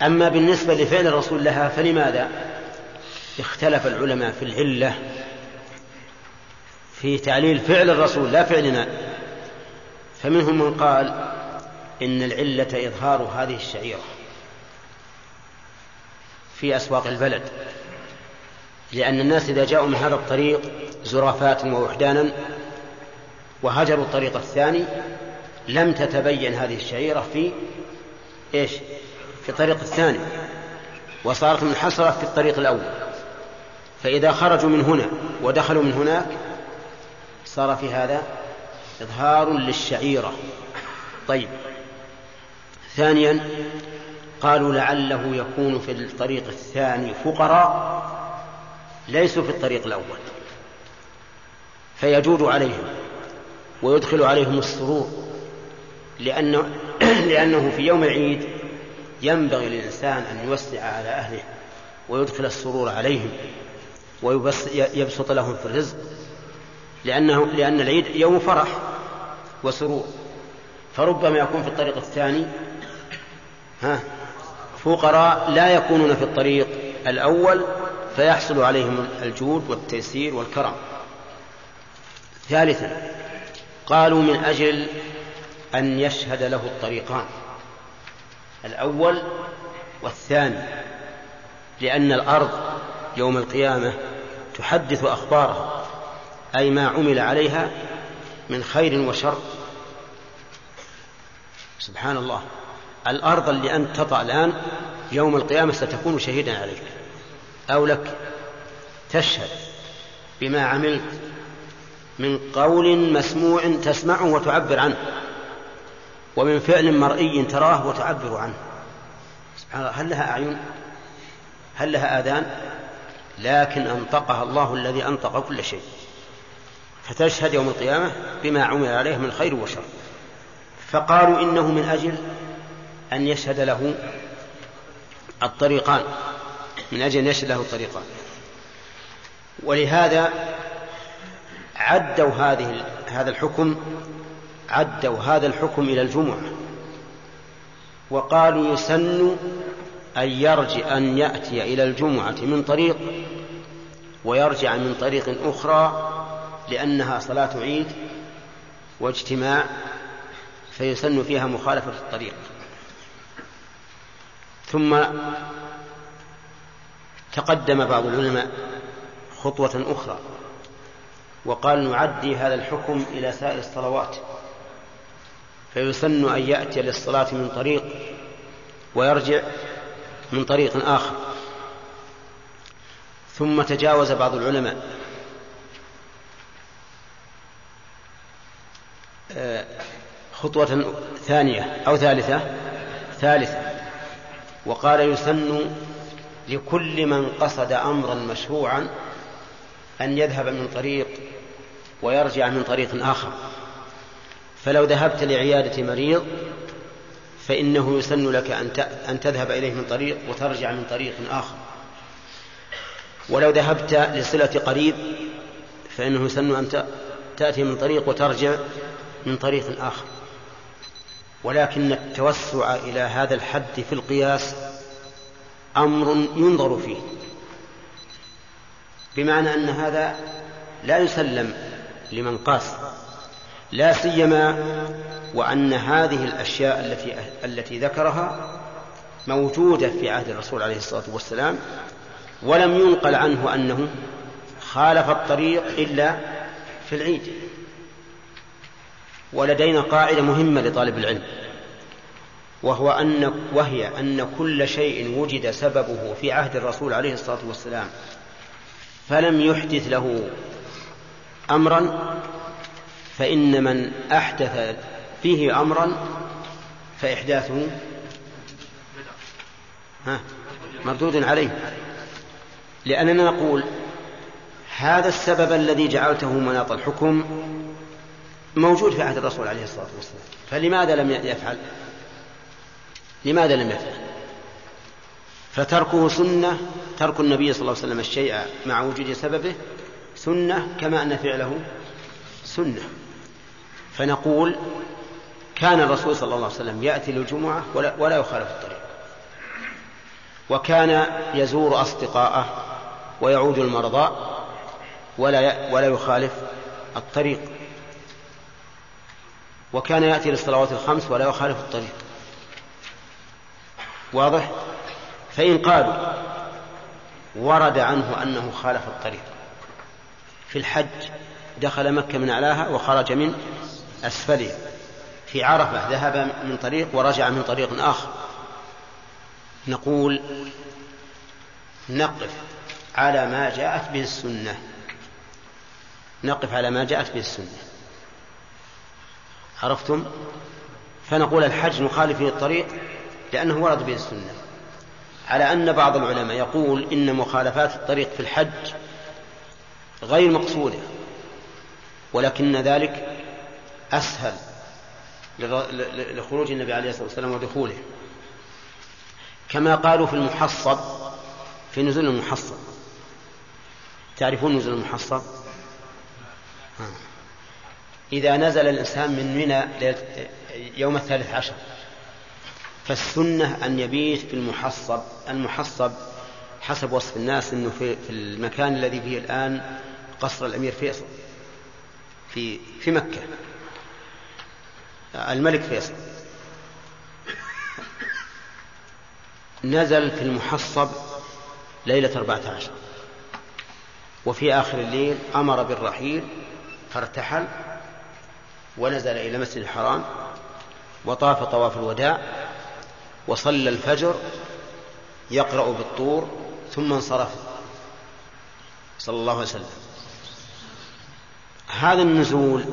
أما بالنسبة لفعل الرسول لها فلماذا؟ اختلف العلماء في العلة في تعليل فعل الرسول لا فعلنا. فمنهم من قال إن العلة إظهار هذه الشعيرة في أسواق البلد لأن الناس إذا جاءوا من هذا الطريق زرافات ووحدانا وهجروا الطريق الثاني لم تتبين هذه الشعيرة في إيش؟ في الطريق الثاني وصارت منحصرة في الطريق الأول. فإذا خرجوا من هنا ودخلوا من هناك صار في هذا إظهار للشعيرة. طيب. ثانيا قالوا لعله يكون في الطريق الثاني فقراء ليسوا في الطريق الأول. فيجود عليهم ويدخل عليهم السرور لأنه, لأنه في يوم العيد ينبغي للإنسان أن يوسع على أهله ويدخل السرور عليهم ويبسط لهم في الرزق لأنه لأن العيد يوم فرح وسرور. فربما يكون في الطريق الثاني ها فقراء لا يكونون في الطريق الأول فيحصل عليهم الجود والتيسير والكرم. ثالثا قالوا من أجل أن يشهد له الطريقان. الأول والثاني لأن الأرض يوم القيامة تحدث أخبارها أي ما عمل عليها من خير وشر. سبحان الله. الأرض اللي أنت تطأ الآن يوم القيامة ستكون شهيدا عليك أو لك. تشهد بما عملت من قول مسموع تسمعه وتعبر عنه. ومن فعل مرئي تراه وتعبر عنه. سبحان الله هل لها أعين؟ هل لها آذان؟ لكن أنطقها الله الذي أنطق كل شيء. فتشهد يوم القيامة بما عمل عليه من خير وشر. فقالوا إنه من أجل أن يشهد له الطريقان. من أجل أن يشهد له الطريقان. ولهذا عدوا هذه هذا الحكم عدوا هذا الحكم إلى الجمعة وقالوا يسن أن يرجع أن يأتي إلى الجمعة من طريق ويرجع من طريق أخرى لأنها صلاة عيد واجتماع فيسن فيها مخالفة الطريق. ثم تقدم بعض العلماء خطوة أخرى وقال نعدي هذا الحكم إلى سائر الصلوات. فيسن أن يأتي للصلاة من طريق ويرجع من طريق آخر. ثم تجاوز بعض العلماء. آه، خطوة ثانية أو ثالثة ثالثة. وقال يسن لكل من قصد أمرا مشروعا أن يذهب من طريق ويرجع من طريق آخر. فلو ذهبت لعيادة مريض فإنه يسن لك أن تذهب إليه من طريق وترجع من طريق آخر. ولو ذهبت لصلة قريب فإنه يسن أن تأتي من طريق وترجع من طريق آخر. ولكن التوسع إلى هذا الحد في القياس أمر ينظر فيه. بمعنى أن هذا لا يسلم لمن قاس. لا سيما وأن هذه الأشياء التي التي ذكرها موجودة في عهد الرسول عليه الصلاة والسلام ولم ينقل عنه أنه خالف الطريق إلا في العيد. ولدينا قاعدة مهمة لطالب العلم وهو أن وهي أن كل شيء وجد سببه في عهد الرسول عليه الصلاة والسلام فلم يحدث له أمرا فإن من أحدث فيه أمرا فإحداثه ها مردود عليه. لأننا نقول هذا السبب الذي جعلته مناط الحكم موجود في عهد الرسول عليه الصلاة والسلام. فلماذا لم يفعل؟ لماذا لم يفعل؟ فتركه سنة ترك النبي صلى الله عليه وسلم الشيء مع وجود سببه سنة كما أن فعله سنة. فنقول كان الرسول صلى الله عليه وسلم يأتي للجمعة ولا, ولا يخالف الطريق. وكان يزور أصدقاءه ويعود المرضى ولا ولا يخالف الطريق. وكان يأتي للصلوات الخمس ولا يخالف الطريق. واضح؟ فإن قالوا ورد عنه أنه خالف الطريق. في الحج دخل مكة من أعلاها وخرج من أسفلها في عرفة ذهب من طريق ورجع من طريق آخر. نقول نقف على ما جاءت به السنة. نقف على ما جاءت به السنة. عرفتم؟ فنقول الحج نخالف الطريق لأنه ورد به السنة. على أن بعض العلماء يقول إن مخالفات الطريق في الحج غير مقصودة ولكن ذلك أسهل لخروج النبي عليه الصلاة والسلام ودخوله. كما قالوا في المحصب في نزول المحصب. تعرفون نزول المحصب؟ إذا نزل الإنسان من منى يوم الثالث عشر فالسنة أن يبيت في المحصب. المحصب حسب وصف الناس أنه في المكان الذي فيه الآن قصر الأمير فيصل في في مكة. الملك فيصل. نزل في المحصب ليلة أربعة عشر. وفي آخر الليل أمر بالرحيل فارتحل ونزل إلى المسجد الحرام وطاف طواف الوداع وصلى الفجر يقرأ بالطور ثم انصرف صلى الله عليه وسلم. هذا النزول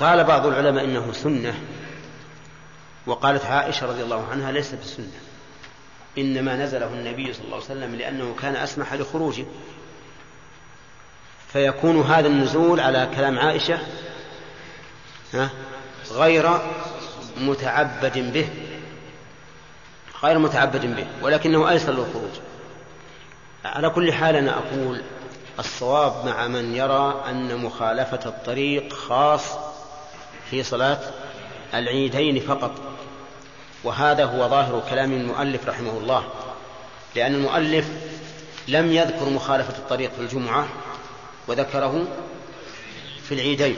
قال بعض العلماء إنه سنة وقالت عائشة رضي الله عنها ليس بسنة إنما نزله النبي صلى الله عليه وسلم لأنه كان أسمح لخروجه. فيكون هذا النزول على كلام عائشة غير متعبد به غير متعبد به ولكنه أيسر للخروج. على كل حال أنا أقول الصواب مع من يرى أن مخالفة الطريق خاص في صلاة العيدين فقط. وهذا هو ظاهر كلام المؤلف رحمه الله لأن المؤلف لم يذكر مخالفة الطريق في الجمعة وذكره في العيدين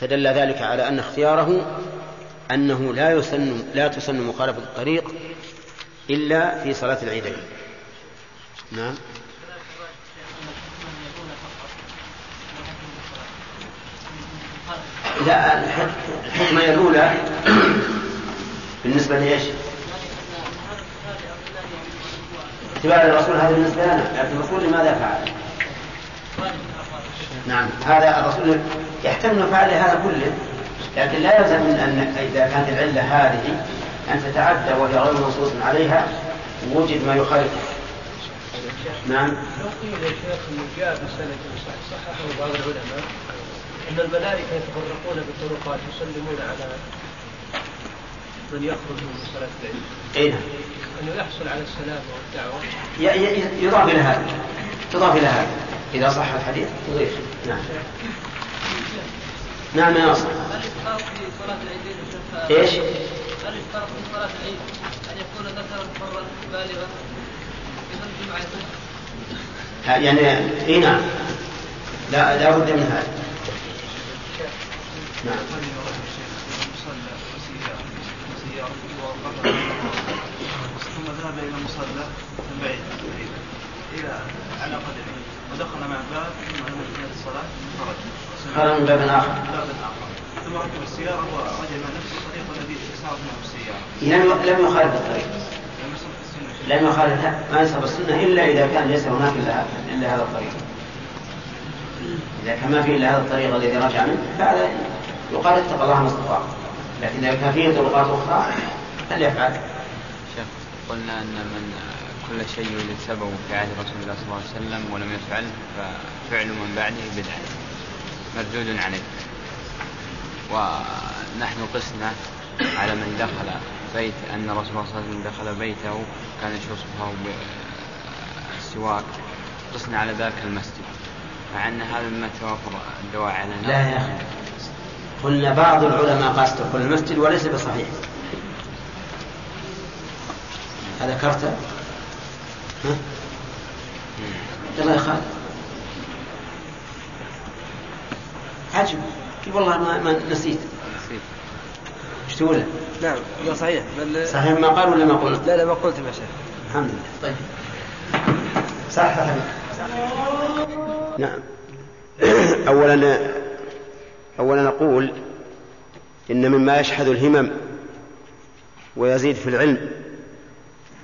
فدل ذلك على أن اختياره أنه لا يسن لا تسن مخالفة الطريق إلا في صلاة العيدين. نعم. لا الحكمة الأولى بالنسبة لإيش؟ اتباع الرسول هذا بالنسبة لنا. لكن الرسول لماذا فعل؟ نعم. هذا الرسول يحتمل فعل هذا كله. لكن لا يلزم أن إذا كانت العلة هذه أن تتعدى وهي غير منصوص عليها وجد ما يخالفه نعم. لو قيل يا شيخ إنه جاء بسند صححه بعض العلماء. إن الملائكة يتفرقون بالطرقات يسلمون على من يخرج من صلاة العيد. أي نعم. أنه يحصل على السلام والدعوة. يضاف إلى هذا. تضاف إلى هذا. إذا صح الحديث تضيف. نعم. نعم يا ناصر. هل يشترط في صلاة العيدين إيش؟ هل يشترط في صلاة العيد أن يكون ذكرا حرا بالغا يعني اي نعم لا لا بد من هذا نعم ثم ذهب إلى مصلى البعيد إلى على قدمه ودخل مع باب ثم يكن الصلاه خرج خرج من باب آخر. باب اخر ثم ركب السياره ورجع نفس الطريق الذي سارت معه السياره لم لم يخالف الطريق. لم يخالف ما يصب السنة إلا إذا كان ليس هناك إلا هذا الطريق. إذا كان ما في إلا هذا الطريق الذي رجع منه فهذا يقال اتق الله ما استطاع لكن إذا كان فيه طرقات أخرى فليفعل شيخ قلنا أن من كل شيء يوجد سببه في عهد رسول الله صلى الله عليه وسلم ولم يفعله ففعل من بعده بدعة. مردود عليه. ونحن قسنا على من دخل بيت أن رسول الله صلى الله عليه وسلم دخل بيته كان يشوفه بالسواك. قسنا على ذلك المسجد. مع أن هذا مما توافر الدواعي على لا يا أخي. قلنا بعض العلماء قاس دخول المسجد وليس بصحيح. هذا كرته ها؟ يلا يا خالد. عجب. والله ما, ما نسيت. إيش تقول؟ نعم لا صحيح. بل صحيح ما قال ولا ما قلت؟ لا لا ما قلت يا شيخ. الحمد لله. طيب. صح صح. نعم. اولا اولا نقول إن مما يشحذ الهمم ويزيد في العلم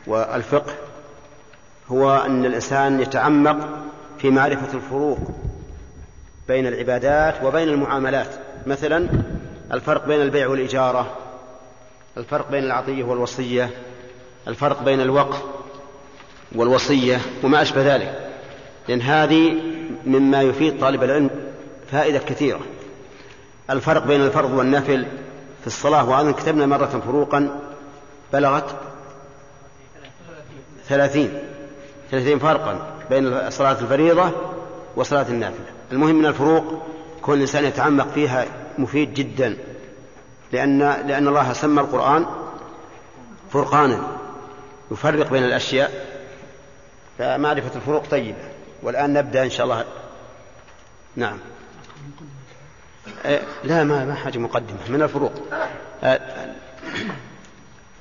والفقه هو أن الإنسان يتعمق في معرفة الفروق بين العبادات وبين المعاملات. مثلا الفرق بين البيع والإجارة الفرق بين العطية والوصية الفرق بين الوقف والوصية وما أشبه ذلك. لأن هذه مما يفيد طالب العلم فائدة كثيرة. الفرق بين الفرض والنفل في الصلاة وأيضا كتبنا مرة فروقا بلغت ثلاثين ثلاثين فرقا بين صلاة الفريضة وصلاة النافلة. المهم من الفروق كون الإنسان يتعمق فيها مفيد جدا لأن لأن الله سمى القرآن فرقانا يفرق بين الأشياء. فمعرفة الفروق طيبة والآن نبدأ إن شاء الله. نعم. لا ما ما حاجة مقدمة من الفروق.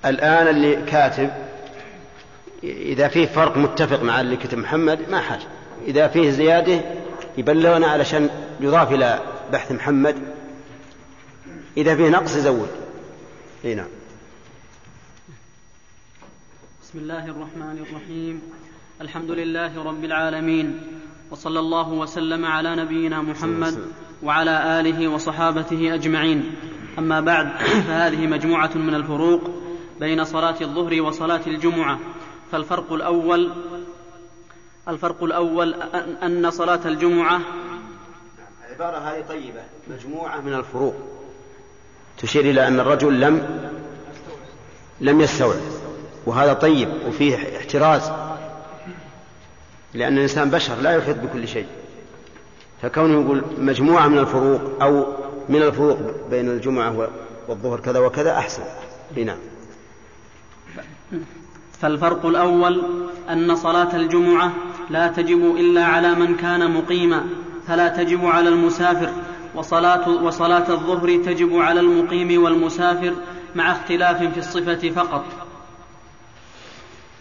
الآن اللي كاتب إذا فيه فرق متفق مع اللي كتب محمد ما حاجة. إذا فيه زيادة يبلغنا علشان يضاف إلى بحث محمد. إذا فيه نقص يزود. إي نعم. بسم الله الرحمن الرحيم. الحمد لله رب العالمين. وصلى الله وسلم على نبينا محمد وعلى آله وصحابته أجمعين. أما بعد فهذه مجموعة من الفروق بين صلاة الظهر وصلاة الجمعة. فالفرق الأول الفرق الأول أن صلاة الجمعه العباره هذه طيبة مجموعة من الفروق. تشير إلى أن الرجل لم لم يستوعب وهذا طيب وفيه احتراز. لأن الإنسان بشر لا يحيط بكل شيء. فكونه يقول مجموعة من الفروق أو من الفروق بين الجمعة والظهر كذا وكذا أحسن. نعم. فالفرق الأول أن صلاة الجمعة لا تجب إلا على من كان مقيما فلا تجب على المسافر وصلاة, وصلاة الظهر تجب على المقيم والمسافر مع اختلاف في الصفة فقط.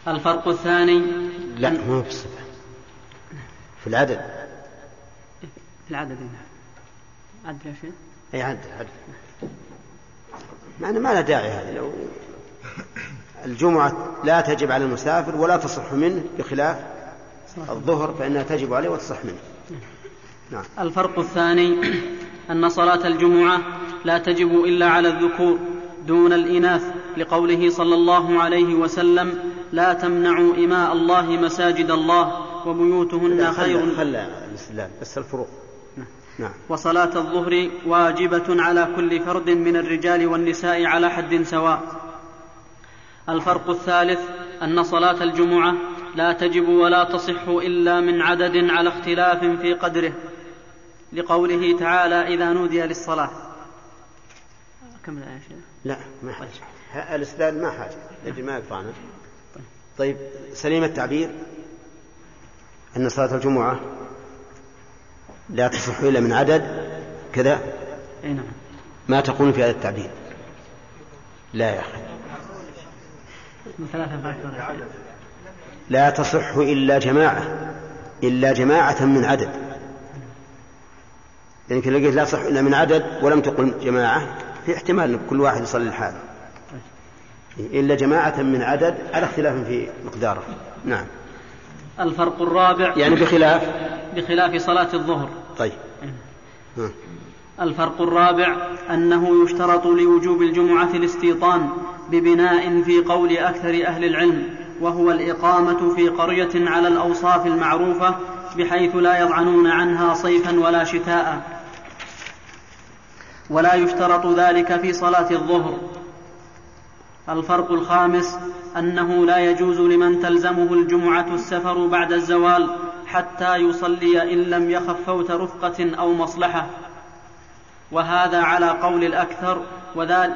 الفرق الثاني لا مو في الصفة في العدد. العدد نعم عدل يا شيخ؟ أي عدل عدل معنى ما له داعي هذا. لو الجمعة لا تجب على المسافر ولا تصح منه بخلاف الظهر فإنها تجب عليه وتصح منه. نعم. الفرق الثاني أن صلاة الجمعة لا تجب إلا على الذكور دون الإناث لقوله صلى الله عليه وسلم لا تمنعوا إماء الله مساجد الله وبيوتهن خير. خلى بس الفروق. نعم. وصلاة الظهر واجبة على كل فرد من الرجال والنساء على حد سواء. الفرق الثالث أن صلاة الجمعة لا تجب ولا تصح إلا من عدد على اختلاف في قدره. لقوله تعالى إذا نودي للصلاة. كم الآية لا ما حاجة. الإسلام ما حاجة، لأجل ما يقطعنا. طيب سليم التعبير أن صلاة الجمعة لا تصح إلا من عدد كذا؟ أي نعم. ما تقول في هذا التعبير لا يا أخي. لا تصح إلا جماعة إلا جماعة من عدد. يعني كل لقيت لا تصح إلا من عدد ولم تقل جماعة في احتمال أن كل واحد يصلي لحاله. إلا جماعة من عدد على اختلاف في مقداره. نعم. الفرق الرابع. يعني بخلاف؟ بخلاف صلاة الظهر. طيب. الفرق الرابع أنه يشترط لوجوب الجمعة الاستيطان ببناء في قول أكثر أهل العلم وهو الإقامة في قرية على الأوصاف المعروفة بحيث لا يضعنون عنها صيفا ولا شتاء. ولا يشترط ذلك في صلاة الظهر. الفرق الخامس أنه لا يجوز لمن تلزمه الجمعة السفر بعد الزوال حتى يصلي إن لم يخف فوت رفقة أو مصلحة. وهذا على قول الأكثر وذلك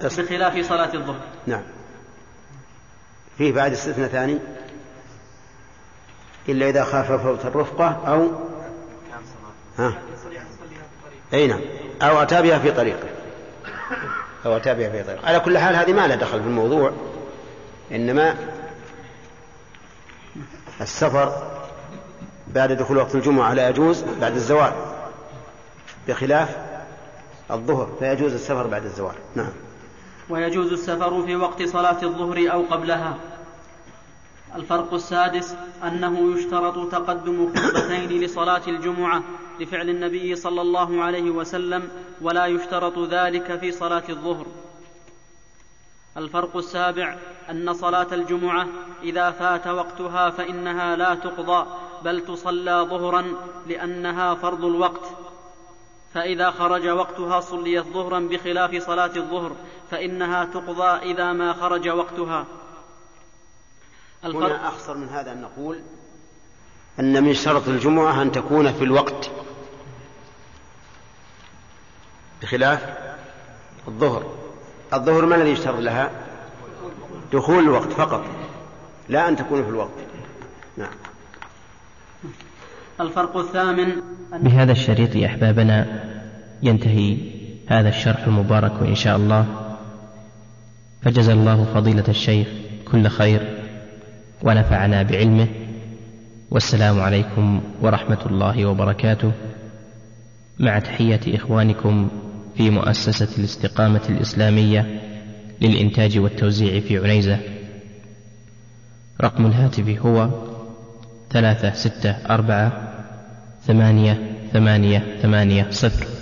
بخلاف صلاة الظهر. نعم. فيه بعد استثناء ثاني. إلا إذا خاف فوت الرفقة أو ها؟ أي نعم. أو أتى بها في طريقه. أو أتى بها في طريق على كل حال هذه ما لها دخل في الموضوع. إنما السفر بعد دخول وقت الجمعة لا يجوز بعد الزوال. بخلاف الظهر فيجوز السفر بعد الزوال. نعم. ويجوز السفر في وقت صلاة الظهر أو قبلها. الفرق السادس أنه يشترط تقدم خطبتين لصلاة الجمعة لفعل النبي صلى الله عليه وسلم ولا يشترط ذلك في صلاة الظهر. الفرق السابع أن صلاة الجمعة إذا فات وقتها فإنها لا تقضى بل تصلى ظهرا لأنها فرض الوقت. فإذا خرج وقتها صليت ظهرا بخلاف صلاة الظهر فإنها تقضى إذا ما خرج وقتها. هنا أخصر من هذا أن نقول أن من شرط الجمعة أن تكون في الوقت. بخلاف الظهر. الظهر ما الذي يشترط لها؟ دخول الوقت فقط لا أن تكون في الوقت. الفرق الثامن بهذا الشريط يا أحبابنا ينتهي هذا الشرح المبارك إن شاء الله. فجزى الله فضيلة الشيخ كل خير ونفعنا بعلمه. والسلام عليكم ورحمة الله وبركاته. مع تحية إخوانكم في مؤسسة الاستقامة الإسلامية للإنتاج والتوزيع في عنيزة. رقم الهاتف هو ثلاثة ستة أربعة ثمانية ثمانية ثمانية صفر.